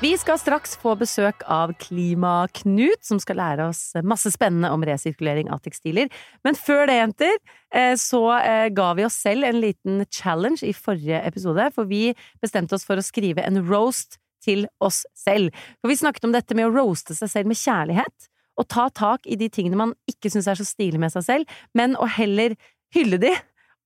Vi skal straks få besøk av Klima-Knut, som skal lære oss masse spennende om resirkulering av tekstiler. Men før det, jenter, eh, så eh, ga vi oss selv en liten challenge i forrige episode, for vi bestemte oss for å skrive en roast til oss selv. For vi snakket om dette med å roaste seg selv med kjærlighet, og ta tak i de tingene man ikke syns er så stilig med seg selv, men å heller hylle de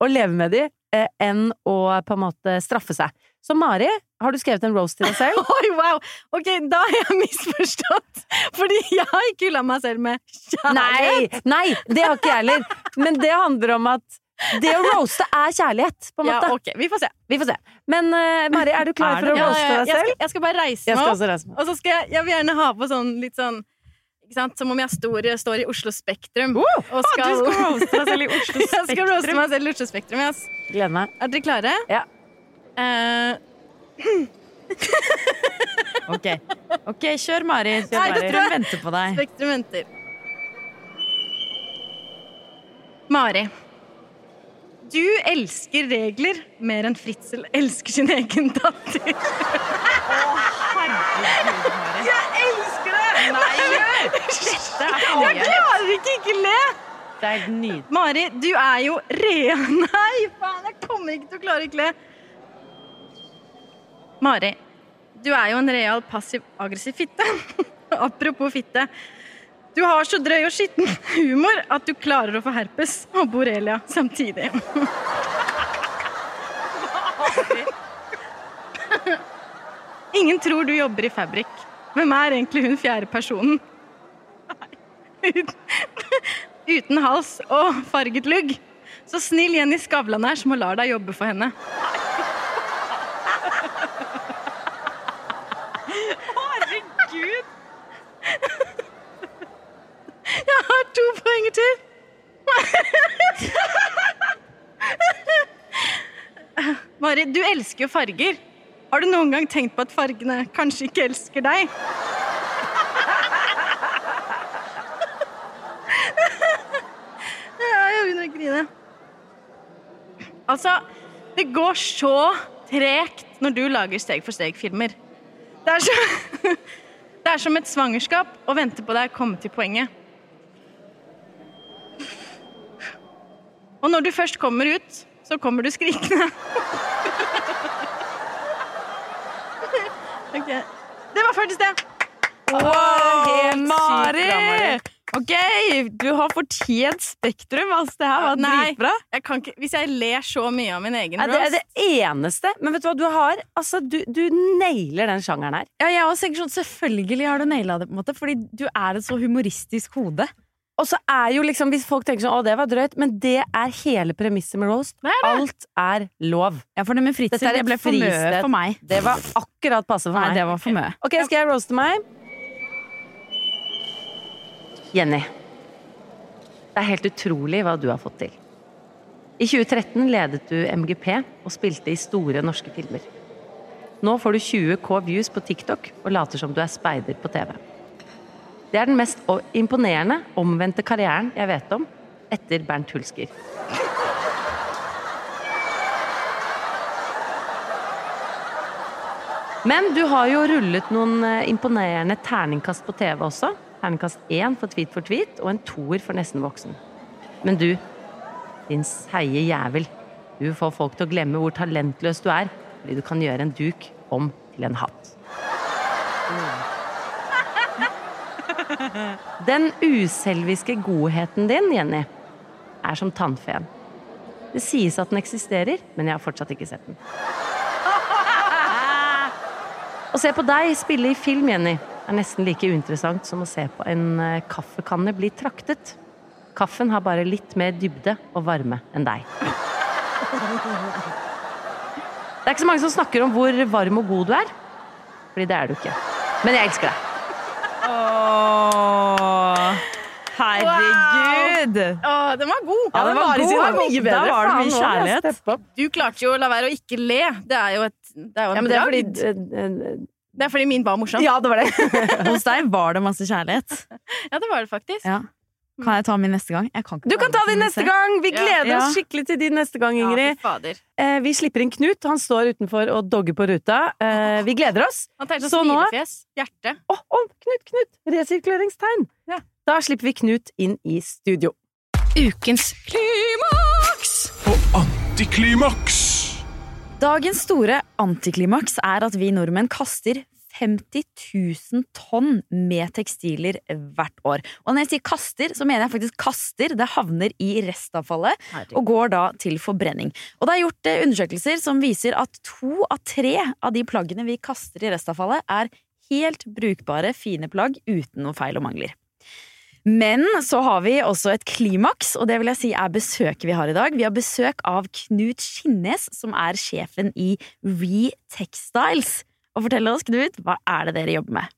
og leve med de, eh, enn å på en måte straffe seg. Så Mari, har du skrevet en roast til deg selv? Oi, wow! Ok, da har jeg misforstått. Fordi jeg har ikke hylla meg selv med kjærlighet. Nei! Nei, det har ikke jeg heller. Men det handler om at det å roaste er kjærlighet, på en måte. Ja, ok, vi får se. Vi får se. Men uh, Mari, er du klar Er for å det? Ja, roaste ja, deg jeg, selv? skal, jeg skal bare reise Jeg meg opp, og så skal jeg, jeg vil gjerne ha på sånn litt sånn? Som om jeg står, står i Oslo Spektrum. og skal, du skal roaste deg selv i Oslo Spektrum. jeg skal roaste meg selv i Oslo Spektrum. Yes. Gleder meg. Er dere klare? Ja. Uh, Ok, Ok, kjør Mari. Nei, det tror Spektrum venter på deg. Spektrum venter. Mari. Du elsker regler mer enn Fritzel elsker sin egen datter. Å, oh, det! Jeg klarer ikke ikke le! Det er nydelig. Mari, du er jo rea... Nei, faen, jeg kommer ikke til å klare ikke le. Mari, du er jo en real passiv-aggressiv fitte. Apropos fitte. Du har så drøy og skitten humor at du klarer å få herpes og borrelia samtidig. Ingen tror du jobber i Fabrik. Hvem er egentlig hun fjerde personen? Uten, hals og farget lugg. Så snill Jenny Skavlan er som lar deg jobbe for henne. Herregud! Jeg har to poenger til. Mari, du elsker jo farger. Har du noen gang tenkt på at fargene kanskje ikke elsker deg? Ja, jeg begynner å grine. Altså, det går så tregt når du lager steg-for-steg-filmer. Det, er det er som et svangerskap å vente på deg å komme til poenget. Og når du først kommer ut, så kommer du skrikende. Okay. Det var faktisk det. Wow, Mari! Mari! Ok, du har fortjent Spektrum, Altså, Det her var dritbra. hvis jeg ler så mye av min egen roast det er det eneste. Men vet du hva, du har Altså, du, du nailer den sjangeren her. Ja, jeg også tenker sånn, Selvfølgelig har du naila det, på en måte fordi du er et så humoristisk hode. Og så er jo liksom, hvis folk tenker sånn 'Å, det var drøyt', men det er hele premisset med roast. Alt er lov. Ja, for det med er det et ble for mye for meg. Det var akkurat passe for Nei, meg. det var for mye. Ok, skal jeg roaste meg? Jenny. Det er helt utrolig hva du har fått til. I 2013 ledet du MGP og spilte i store norske filmer. Nå får du 20 K views på TikTok og later som du er speider på TV. Det er den mest imponerende omvendte karrieren jeg vet om, etter Bernt Hulsker. Men du har jo rullet noen eh, imponerende terningkast på TV også. Terningkast én for Tweet for tweet og en toer for Nesten voksen. Men du, din seige jævel, du får folk til å glemme hvor talentløs du er, fordi du kan gjøre en duk om til en hatt. Den uselviske godheten din, Jenny, er som tannfeen. Det sies at den eksisterer, men jeg har fortsatt ikke sett den. Å se på deg spille i film, Jenny, er nesten like uinteressant som å se på en eh, kaffekanne bli traktet. Kaffen har bare litt mer dybde og varme enn deg. Det er ikke så mange som snakker om hvor varm og god du er, fordi det er du ikke. Men jeg elsker deg. Åh, herregud! Åh, den var god! Ja, den var god. var mye bedre. Da var det mye kjærlighet. Du klarte jo å la være å ikke le. Det er jo et det er jo en Ja, men det er fordi Det er fordi min var morsom. Ja, det var det. Hos deg var det masse kjærlighet. Ja, det var det faktisk. Ja. Kan jeg ta min neste gang? Jeg kan ikke Du kan ta din neste gang! Vi gleder Ja. oss skikkelig til din neste gang, Ingrid. Eh, vi slipper inn Knut. Han står utenfor og dogger på ruta. Eh, vi gleder oss. Han tegner Så sånn smilefjes. Hjerte. Å, å, Knut, Knut! Resirkuleringstegn. Ja. Da slipper vi Knut inn i studio. Ukens klimaks! Og antiklimaks! Dagens store antiklimaks er at vi nordmenn kaster 50 000 tonn med tekstiler hvert år. Og når jeg sier kaster, så mener jeg faktisk kaster. Det havner i restavfallet og går da til forbrenning. Og det er gjort eh, undersøkelser som viser at to av tre av de plaggene vi kaster i restavfallet, er helt brukbare, fine plagg uten noe feil og mangler. Men så har vi også et klimaks, og det vil jeg si er besøket vi har i dag. Vi har besøk av Knut Skinnes, som er sjefen i Retextiles. Og fortell oss, Knut, hva er det dere jobber med?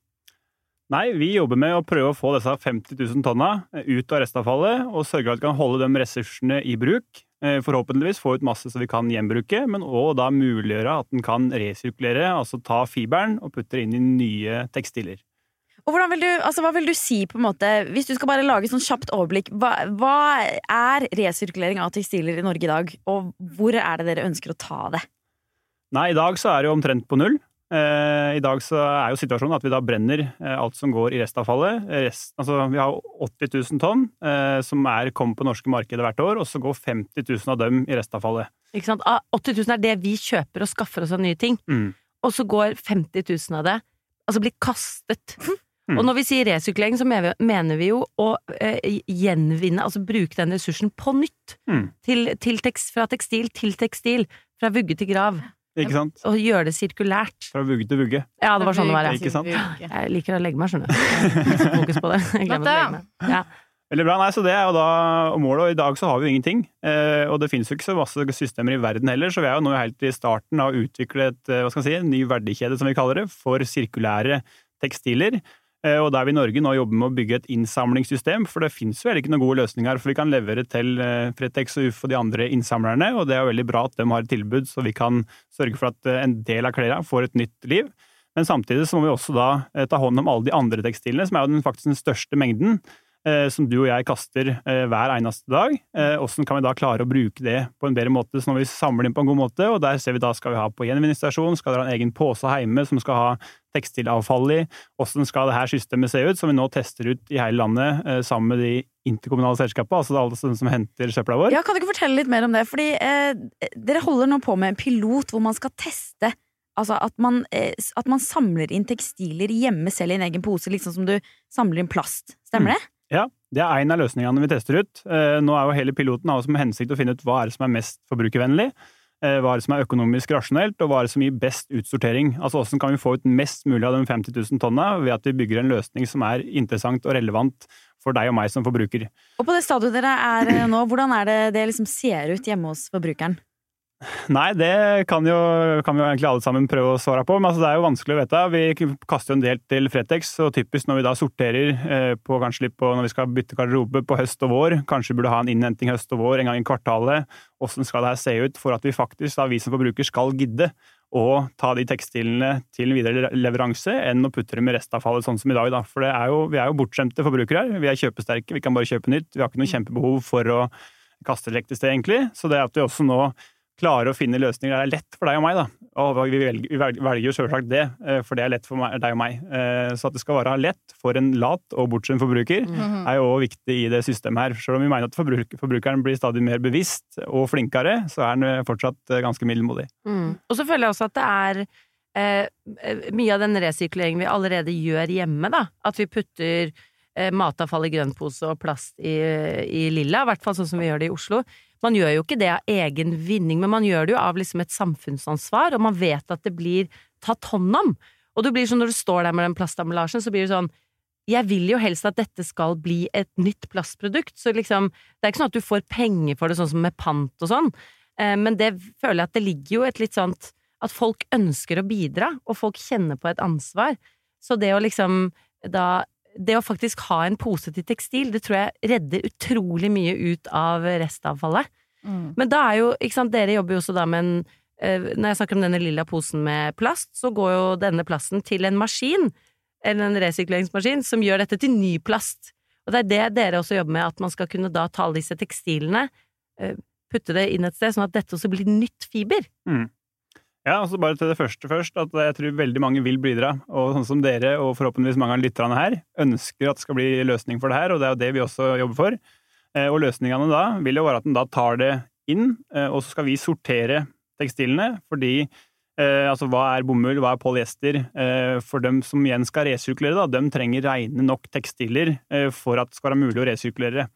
Nei, vi jobber med å prøve å få disse 50 000 tonna ut av restavfallet, og sørge for at vi kan holde de ressursene i bruk. Eh, Forhåpentligvis få ut masse som vi kan gjenbruke, men òg da muliggjøre at den kan resirkulere, altså ta fiberen og putte det inn i nye tekstiler. Og hvordan vil du, altså, Hva vil du si, på en måte, hvis du skal bare lage sånn kjapt overblikk, hva, hva er resirkulering av tekstiler i Norge i dag, og hvor er det dere ønsker å ta det? Nei, i dag så er det jo omtrent på null. Eh, I dag så er jo situasjonen at vi da brenner eh, alt som går i restavfallet. Rest, altså, vi har 80 000 tonn eh, som er, kommer på norske markedet hvert år, og så går 50 000 av dem i restavfallet. Ikke sant? Ah, 80 000 er det vi kjøper og skaffer oss av nye ting. Mm. Og så går 50 000 av det altså blir kastet. Mm. Og når vi sier resirkulering, så mener vi, jo å eh, gjenvinne, altså bruke den ressursen på nytt. Mm. Til, til tekst, fra tekstil til tekstil. Fra vugge til grav. Ikke sant? Og gjøre det sirkulært. Fra vugge til vugge. Ja, det var sånn det var, ja. Ikke sant? Jeg liker å legge meg, skjønner du. Jeg fokus på det. Jeg glemmer å legge meg. Ja. Veldig bra. Nei, så det er jo da målet, og i dag så har vi jo ingenting. Eh, og det finnes jo ikke så masse systemer i verden heller, så vi er jo nå helt i starten av å utvikle et, eh, hva skal jeg si, en ny verdikjede, som vi kaller det, for sirkulære tekstiler. Eh, Og der vi i Norge nå jobber med å bygge et innsamlingssystem, for det finnes heller ikke noen gode løsninger. For vi kan levere til eh, Fretex og UF og de andre innsamlerne, og det er veldig bra at de har et tilbud, så vi kan sørge for at eh, en del av klærne får et nytt liv. Men samtidig så må vi også da ta hånd om alle de andre tekstilene, som er jo den, faktisk den største mengden, som du og jeg kaster eh, hver eneste dag. Eh, Hvordan kan vi da klare å bruke det på en bedre måte, så når vi samler inn på en god måte, og der ser vi da skal vi ha på gjenvinningsstasjon, skal dere ha en egen pose hjemme som skal ha tekstilavfall i, hvordan skal det her systemet se ut, som vi nå tester ut i hele landet eh, sammen med de interkommunale selskapene, altså alle som som henter søpla vår. Ja, kan du ikke fortelle litt mer om det? Fordi eh, dere holder nå på med en pilot hvor man skal teste Altså at man, eh, at man samler inn tekstiler hjemme selv i en egen pose, liksom som du samler inn plast. Stemmer det? Ja, det er en av løsningene vi tester ut. Eh, Nå er jo hele piloten har oss som hensikt å finne ut hva er det som er mest forbrukervennlig, eh, hva er det som er økonomisk rasjonelt, og hva er det som gir best utsortering. Altså hvordan kan vi få ut mest mulig av de 50 000 tonna ved at vi bygger en løsning som er interessant og relevant for deg og meg som forbruker. Og på det stadiet dere er eh, nå, hvordan er det det liksom ser ut hjemme hos forbrukeren? Nei, det kan jo, kan jo egentlig alle sammen prøve å svare på, men altså, det er jo vanskelig å vite. Vi kaster jo en del til Fretex, og typisk når vi da sorterer eh, på kanskje litt på når vi skal bytte garderobe på høst og vår, kanskje burde ha en innhenting høst og vår en gang i kvartalet, hvordan skal det her se ut for at vi faktisk, da vi som forbruker, skal gidde å ta de tekstilene til videre leveranse, enn å putte dem i restavfallet sånn som i dag. Da. For er jo, vi er jo bortskjemte forbrukere her. Vi er kjøpesterke, vi kan bare kjøpe nytt. Vi har ikke noe kjempebehov for å kaste det til sted, egentlig. Så det at vi også nå klarer å finne løsninger der det er lett for deg og meg, da. Og vi velger, vi velger velger jo selvsagt det, eh, for det er lett for meg, deg og meg. Eh, Så at det skal være lett for en lat og bortskjemt forbruker, Mhm. er jo også viktig i det systemet her. Selv om vi mener at forbruk, forbrukeren blir stadig mer bevisst og flinkere, så er han fortsatt eh, ganske middelmodig. Mm. Og så føler jeg også at det er eh, mye av den resirkuleringen vi allerede gjør hjemme, da. At vi putter eh, matavfall i grønn pose og plast i, i lilla, i hvert fall sånn som vi gjør det i Oslo. Man gjør jo ikke det av egen vinning, men man gjør det jo av liksom et samfunnsansvar, og man vet at det blir tatt hånd om. Og det blir sånn når du står der med den plastemballasjen, så blir det sånn jeg vil jo helst at dette skal bli et nytt plastprodukt, så liksom Det er ikke sånn at du får penger for det, sånn som med pant og sånn, eh, men det føler jeg at det ligger jo et litt sånt At folk ønsker å bidra, og folk kjenner på et ansvar. Så det å liksom da det å faktisk ha en pose til tekstil, det tror jeg redder utrolig mye ut av restavfallet. Men da er jo, ikke sant, dere jobber jo også da med en eh, Når jeg snakker om denne lilla posen med plast, så går jo denne plasten til en maskin, eller en resirkuleringsmaskin, som gjør dette til ny plast. Og det er det dere også jobber med, at man skal kunne da ta alle disse tekstilene, eh, putte det inn et sted, sånn at dette også blir nytt fiber. Mm. Ja, altså bare til det første først, at jeg tror veldig mange vil bidra. Og sånn som dere, og forhåpentligvis mange av lytterne her, ønsker at det skal bli løsning for det her, og det er jo det vi også jobber for. Eh, Og løsningene da vil jo være at en da tar det inn, eh, og så skal vi sortere tekstilene, fordi eh, altså hva er bomull, hva er polyester? For dem som igjen skal resirkulere, da, de trenger reine nok tekstiler for at det skal være mulig å resirkulere.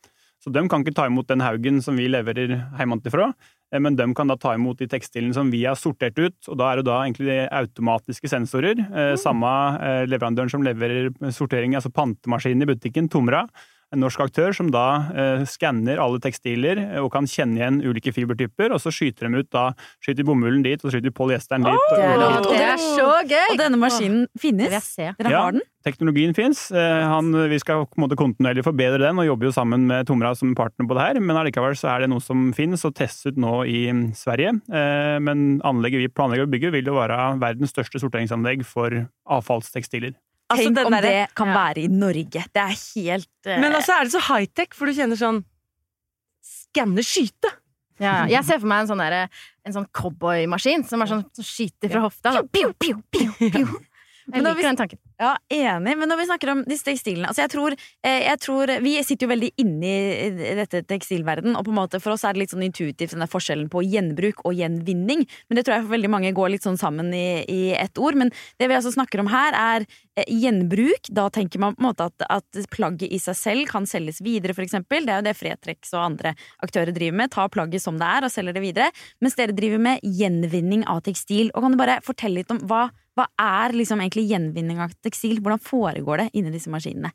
Så de kan ikke ta imot den haugen som vi leverer hjemmefra, men de kan da ta imot de tekstilene som vi har sortert ut, og da er det da egentlig de automatiske sensorer. Mm. Samme eh, leverandøren som leverer sortering, altså pantemaskinen i butikken, Tomra, en norsk aktør som da eh, skanner alle tekstiler eh, og kan kjenne igjen ulike fibertyper, og så skyter de ut da, skyter bomullen dit, og så skyter polyesteren dit. og- det er og- Det er så gøy! Og denne maskinen finnes? Dere Ja. har den? Teknologien fins. Vi skal på en måte kontinuerlig forbedre den, og jobber jo sammen med Tomra som partner på det her. Men allikevel så er det noe som finnes og testes ut nå i mm, Sverige. Eh, Men anlegget vi planlegger å bygge, vil jo være verdens største sorteringsanlegg for avfallstekstiler. Altså, Tenk om der, det kan være i Norge. Det er helt uh... Men altså er det så high-tech, for du kjenner sånn Skanne, skyte! Ja, jeg ser for meg en sånn, derre- en sånn cowboymaskin som er sånn som skyter fra hofta. Sånn, piu, piu, piu, piu. Jeg liker vi, den tanken. Ja, enig. Men når vi snakker om disse tekstilene altså jeg, tror, eh, jeg tror Vi sitter jo veldig inne i dette tekstilverden, og på en måte for oss er det litt sånn intuitivt den der forskjellen på gjenbruk og gjenvinning. Men det tror jeg for veldig mange går litt sånn sammen i, i ett ord. Men det vi altså snakker om her, er eh, gjenbruk. Da tenker man på en måte at, at plagget i seg selv kan selges videre, eksempel. Det er jo det Fretex og andre aktører driver med. Tar plagget som det er, og selger det videre. Mens dere driver med gjenvinning av tekstil. Og kan du bare fortelle litt om hva, hva er liksom egentlig gjenvinning av tekstil? Hvordan foregår det inni disse maskinene?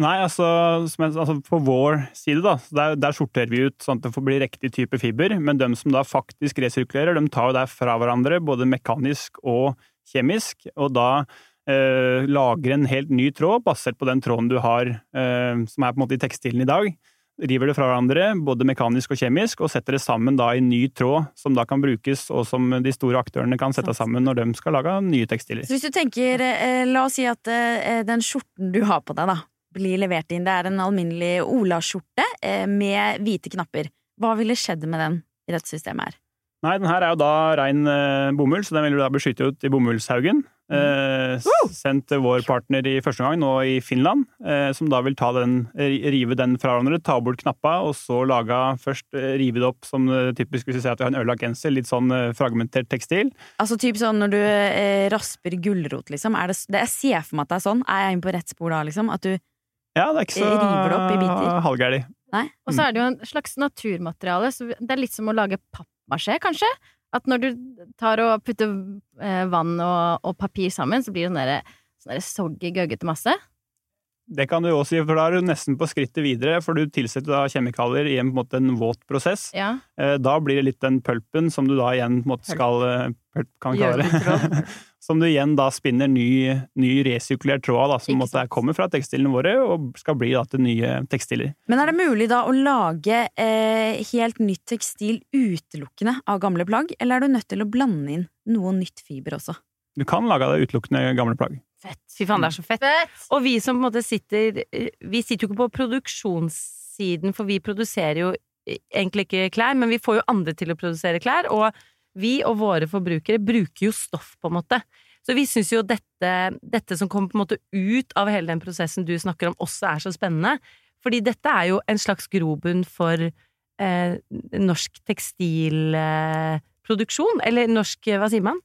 Nei, altså, jeg, altså på vår side, da, der, der sorterer vi ut sånn at det får bli riktig type fiber. Men de som da faktisk resirkulerer, de tar jo det fra hverandre, både mekanisk og kjemisk. Og da eh, lager en helt ny tråd basert på den tråden du har, eh, som er på en måte i tekstilen i dag. River det fra hverandre, både mekanisk og kjemisk, og setter det sammen da i ny tråd, som da kan brukes, og som de store aktørene kan sette sammen når de skal lage nye tekstiler. Så hvis du tenker, eh, la oss si at eh, den skjorten du har på deg, da, blir levert inn. Det er en alminnelig Ola-skjorte eh, med hvite knapper. Hva ville skjedd med den i dette systemet her? Nei, den her er jo da rein bomull, så den vil du da beskytte ut i bomullshaugen. Eh, sendt vår partner i første gang, nå i Finland, eh, som da vil ta den, rive den fra hverandre, ta bort knappa, og så lage først eh, rive det opp som eh, typisk hvis vi ser at vi har en ødelagt genser, litt sånn eh, fragmentert tekstil. Altså typ sånn når du eh, rasper gulrot, liksom. Er det, det, jeg ser for meg at det er sånn. Er jeg inne på rett spor da, liksom? At du Ja, det er ikke så River det opp i biter. Halvgæli. Og så er det jo en slags naturmateriale, så det er litt som å lage pappmasjé, kanskje. At når du tar og putter eh, vann og, og papir sammen, så blir det sånn derre sånn soggy, gøggete masse. Det kan du også si, for da er du nesten på skrittet videre, for du tilsetter da kjemikalier i en, på en, måte, en våt prosess. Ja. Eh, Da blir det litt den pulpen som du da igjen på en måte skal eh, Pulp, kan vi kalle det. Som du igjen da spinner ny, ny resirkulert tråd da, som er- kommer fra tekstilene våre og skal bli da til nye tekstiler. Men er det mulig da å lage eh, helt nytt tekstil utelukkende av gamle plagg, eller er du nødt til å blande inn noe nytt fiber også? Du kan lage det utelukkende gamle plagg. Fy faen, det er så fett. Og vi som på en måte sitter Vi sitter jo ikke på produksjonssiden, for vi produserer jo egentlig ikke klær, men vi får jo andre til å produsere klær, og vi og våre forbrukere bruker jo stoff, på en måte. Så vi syns jo dette, dette som kommer på en måte ut av hele den prosessen du snakker om, også er så spennende. Fordi dette er jo en slags grobunn for eh, norsk tekstilproduksjon, eller norsk, hva sier man?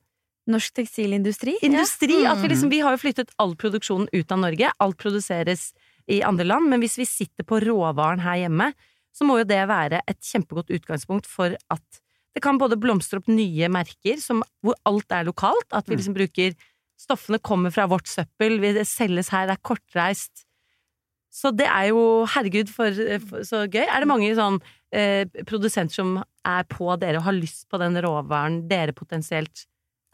Norsk tekstilindustri? Industri! Ja. At vi, liksom, vi har jo flyttet all produksjonen ut av Norge. Alt produseres i andre land. Men hvis vi sitter på råvaren her hjemme, så må jo det være et kjempegodt utgangspunkt for at det kan både blomstre opp nye merker som, hvor alt er lokalt. At vi liksom bruker Stoffene kommer fra vårt søppel, vi, det selges her, det er kortreist. Så det er jo Herregud, for, for så gøy. Er det mange sånn eh, produsenter som er på dere og har lyst på den råvaren dere potensielt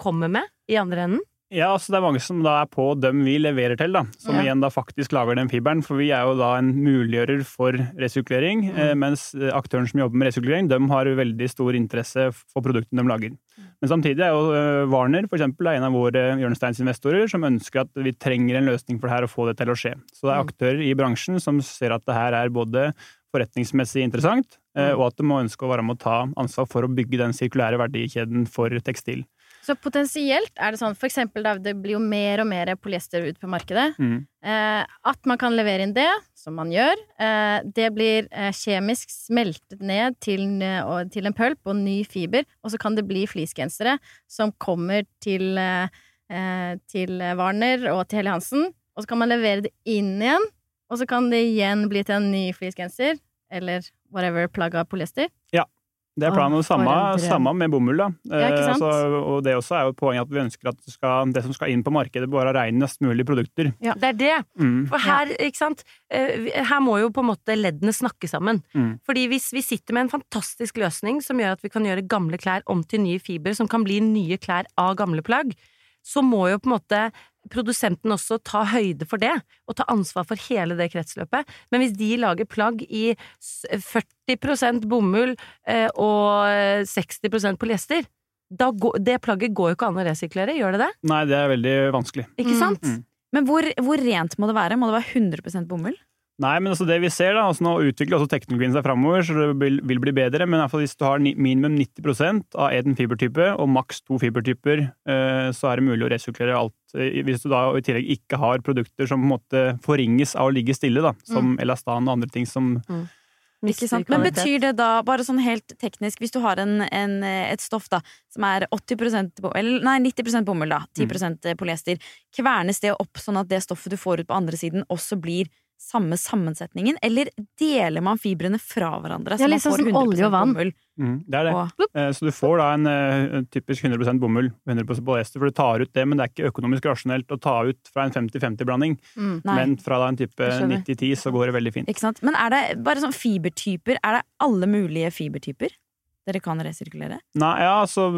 kommer med i andre enden? Ja, altså det er mange som da er på dem vi leverer til, da. Som Ja. igjen da faktisk lager den fiberen. For vi er jo da en muliggjører for resirkulering. Mm. Mens aktøren som jobber med resirkulering, de har veldig stor interesse for produktene de lager. Men samtidig er jo eh, Warner for eksempel, er en av våre hjørnesteinsinvestorer som ønsker at vi trenger en løsning for det her og få det til å skje. Så det er aktører i bransjen som ser at det her er både forretningsmessig interessant, eh, og at de må ønske å være med å ta ansvar for å bygge den sirkulære verdikjeden for tekstil. Så potensielt er det sånn, for eksempel da det blir jo mer og mer polyester ut på markedet, Mm. eh, at man kan levere inn det, som man gjør. Eh, det blir eh, kjemisk smeltet ned til, til en pølp og ny fiber, og så kan det bli fleecegensere som kommer til, til Warner og til Helly Hansen, og så kan man levere det inn igjen, og så kan det igjen bli til en ny fleecegenser, eller whatever plagg av polyester. Ja. Det er planen. Og samme, samme med bomull, da. Ja, Eh, altså, og det også er jo poenget at vi ønsker at det, skal, det som skal inn på markedet, bare være renest mulig produkter. Ja. Det er det. Mm. For her, ikke sant, eh, her må jo på en måte leddene snakke sammen. Mm. Fordi hvis vi sitter med en fantastisk løsning som gjør at vi kan gjøre gamle klær om til nye fiber, som kan bli nye klær av gamle plagg, så må jo på en måte produsenten også ta høyde for det, og ta ansvar for hele det kretsløpet. Men hvis de lager plagg i s- 40 bomull eh, og 60% polyester, da går, det plagget går jo ikke an å resirkulere, gjør det det? Nei, det er veldig vanskelig. Ikke sant? Mm. Men hvor, hvor rent må det være? Må det være 100% bomull? Nei, men altså det vi ser da, altså Nå utvikler også teknologien seg framover, så det vil, vil bli bedre. Men i hvert fall hvis du har minimum 90% av én fibertype og maks to fibertyper, eh, så er det mulig å resirkulere alt. Eh, Hvis du da i tillegg ikke har produkter som på en måte forringes av å ligge stille, da, som elastan og andre ting som Ikke sant? Men betyr det da, bare sånn helt teknisk, hvis du har en, en, et stoff da, som er 80 eller, nei, 90% bomull, da, 10 mm. polyester, kvernes det opp sånn at det stoffet du får ut på andre siden, også blir samme sammensetningen, eller deler man fibrene fra hverandre? Så ja, litt man sånn får som 100% olje og vann. Mm, det er det. Og- Eh, Så du får da en en typisk 100% bomull, 100% polyester, for du tar ut det, men det er ikke økonomisk rasjonelt å ta ut fra en 50-50-blanding. Mm. Men fra da en type 90-10 så går det veldig fint. Ikke sant? Men er det bare sånn fibertyper, er det alle mulige fibertyper? Dere kan resirkulere? Nei, ja, altså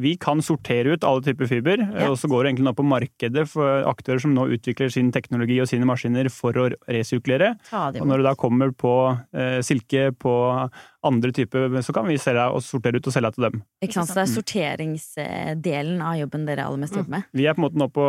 Vi kan sortere ut alle typer fiber, Ja. og så går det egentlig nå på markedet for aktører som nå utvikler sin teknologi og sine maskiner for å resirkulere. Og når det da kommer på eh, silke, på andre typer, så kan vi selge og sortere ut og selge til dem. Ikke sant, så det er sorteringsdelen av jobben dere aller mest jobber med? Vi er på en måte nå på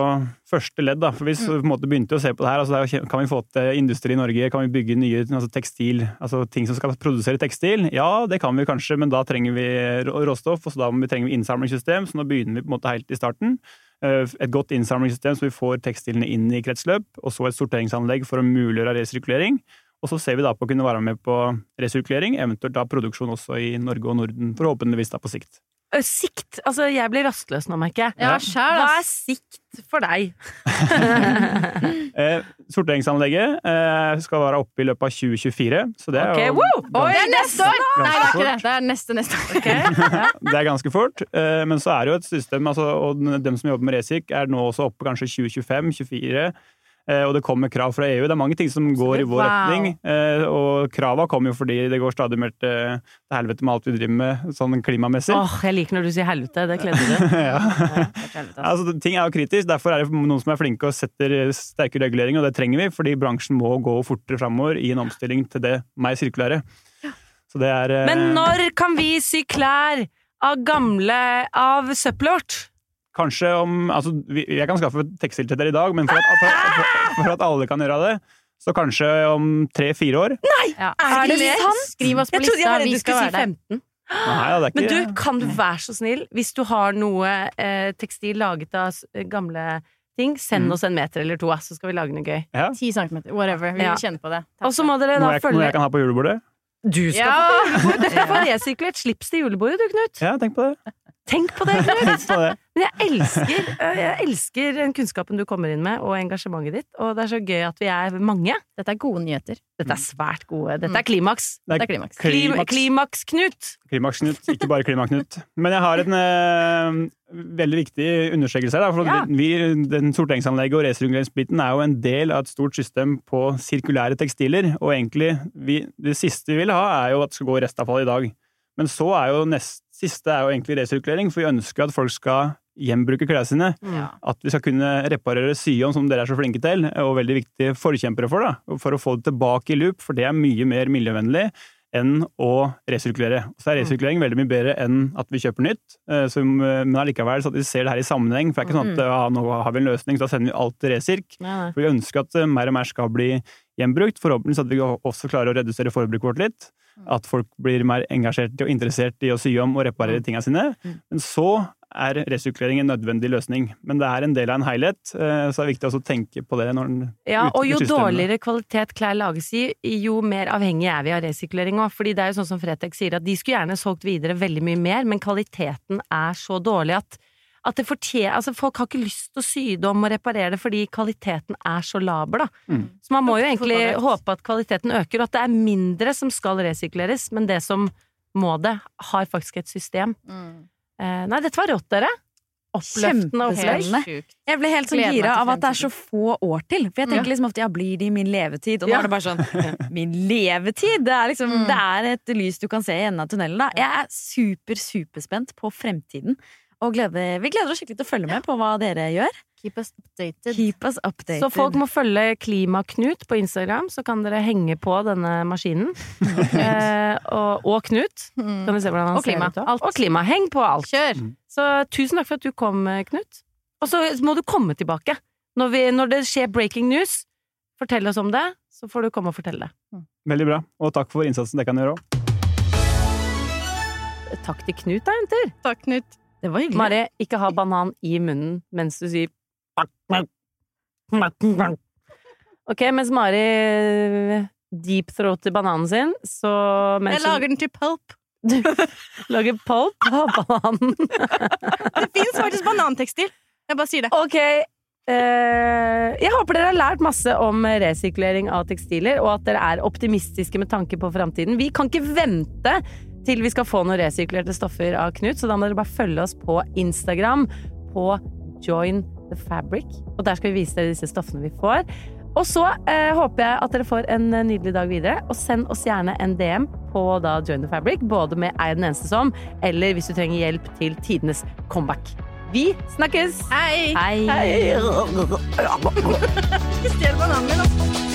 første ledd, da. For vi så på en måte begynte å se på det her. altså Kan vi få til industri i Norge? Kan vi bygge nye altså tekstil, altså ting som skal produsere tekstil? Ja, det kan vi kanskje, men da trenger vi rå- råstoff, og så da trenger vi innsamlingssystem. Så nå begynner vi på en måte helt i starten. Eh, Et godt innsamlingssystem så vi får tekstilene inn i kretsløp, og så et sorteringsanlegg for å muliggjøre resirkulering. Og så ser vi da på å kunne være med på resirkulering, eventuelt da produksjon også i Norge og Norden, forhåpentligvis da på sikt. Sikt! Altså, jeg blir rastløs nå, merker jeg. Ja, sjæl, Hva er sikt for deg? Eh, sorteringsanlegget eh, skal være oppe i løpet av 2024, så det er okay, jo ganske- Oi, Det er neste år! Nei, det er ikke det. Det er neste neste år. Det er ganske fort, eh, men så er det jo et system, altså, og dem som jobber med Resirk, er nå også oppe kanskje 2025-2024. Og det kommer krav fra EU. Det er mange ting som går i vår Wow. retning. eh, Og krava kommer jo fordi det går stadig mer til helvete med alt vi driver med sånn klimamessig. Åh, jeg liker når du sier helvete. Det kledde du. ja. altså, ting er jo kritisk, derfor er det noen som er flinke og setter sterke reguleringer, og det trenger vi, fordi bransjen må gå fortere framover i en omstilling til det mer sirkulære. Så det er eh, Men når kan vi sy klær av gamle av søppelet vårt? Kanskje om Altså, vi- jeg kan skaffe tekstil til dere i dag, men for at, for, for at alle kan gjøre det, så kanskje om tre-fire år. Ja. Er det sant? Skriv oss på Jeg lista. Vi du skal skulle være si der. 15. Nei, det er Men du, kan du være så snill, hvis du har noe eh, tekstil laget av gamle ting, send Mm. oss en meter eller to, så skal vi lage noe gøy. ja. 10 centimeter, whatever. Vi Ja. vil kjenne på det. Og så må dere Noe da følge noe jeg kan ha på julebordet? Du skal Ja. på julebordet! Du skal få resirkulert slips til julebordet, du, Knut. Ja, tenk på det. Tenk på det, Knut! Men jeg elsker, øh, jeg elsker den kunnskapen du kommer inn med, og engasjementet ditt. Og det er så gøy at vi er mange. Dette er gode nyheter. Dette er svært gode. Dette er klimaks. Det er klimaks. Klim, Klimaks. Klimaks-Knut! Klimaks-Knut, ikke bare Klimaks-Knut. Men jeg har en eh, veldig viktig understrekelse her. For Ja. vi, den Sorteringsanlegget og resirkuleringsbiten er jo en del av et stort system på sirkulære tekstiler. Og egentlig, vi, det siste vi vil ha, er jo at det skal gå restavfall i dag. Men så er jo nest siste er jo egentlig resirkulering, for vi ønsker at folk skal gjenbruke klærne sine. At vi skal kunne reparere, sy om, som dere er så flinke til, og veldig viktige forkjempere for, da, for å få det tilbake i loop, for det er mye mer miljøvennlig enn å resirkulere. Så er resirkulering veldig mye bedre enn at vi kjøper nytt, eh, så, men allikevel så at vi ser det her i sammenheng. For det er ikke sånn at ja, nå har vi en løsning, så da sender vi alt til resirk. Nei. For vi ønsker at eh, mer og mer skal bli gjenbrukt, forhåpentligvis at vi også klarer å redusere forbruket vårt litt. At folk blir mer engasjert og interessert i å sy om og reparere tingene sine. Men så er resirkulering en nødvendig løsning. Men det er en del av en helhet, eh, så det er viktig også å tenke på det når en Ja, og jo systemet. dårligere kvalitet klær lages i, jo mer avhengig er vi av resirkulering òg. Fordi det er jo sånn som Fretex sier, at de skulle gjerne solgt videre veldig mye mer, men kvaliteten er så dårlig at, at det fortjener Altså, folk har ikke lyst til å sy det om og reparere det fordi kvaliteten er så laber, da. Mm. Så man må jo egentlig håpe at kvaliteten øker, og at det er mindre som skal resirkuleres, men det som må det, har faktisk et system. Eh, nei, dette var rått, dere. Oppløftende. Kjempespennende. Jeg ble helt sånn gira av at det er så få år til. For jeg tenker liksom ofte ja, blir det i min levetid? Og nå Ja. er det bare sånn Min levetid! Det er liksom Mm. Det er et lys du kan se i enden av tunnelen. Da. Jeg er super, superspent på fremtiden. Og gleder, vi gleder oss skikkelig til å følge med på hva dere gjør. Keep us updated. Keep us updated. Så folk må følge Klimaknut på Instagram, så kan dere henge på denne maskinen. eh, og, og Knut. Mm. Kan vi se hvordan han Og klima. ser ut. da. Alt. Og klima. Heng på alt. Kjør! Så tusen takk for at du kom, Knut. Og så må du komme tilbake. Når, vi, når det skjer breaking news, fortell oss om det, så får du komme og fortelle det. Veldig bra, og takk for innsatsen dere kan gjøre òg. Takk til Knut, da, jenter. Takk, Knut. Det var hyggelig. Mari, ikke ha banan i munnen mens du sier Ok, mens Mari deepthroater bananen sin, så mens Jeg lager den til pulp. Du lager pulp av bananen. Det fins faktisk banantekstil. Jeg bare sier det. Ok. eh, jeg håper dere har lært masse om resirkulering av tekstiler, og at dere er optimistiske med tanke på framtiden. Vi kan ikke vente til vi skal få noen resirkulerte stoffer av Knut, så da må dere bare følge oss på Instagram på Join the Fabric. Og der skal vi vise dere disse stoffene vi får. Og så eh, håper jeg at dere får en eh, nydelig dag videre. Og send oss gjerne en DM på da Join the Fabric, både med Er den eneste som, eller hvis du trenger hjelp til tidenes comeback. Vi snakkes! Hei! Hei. Ikke stjel bananen min, altså.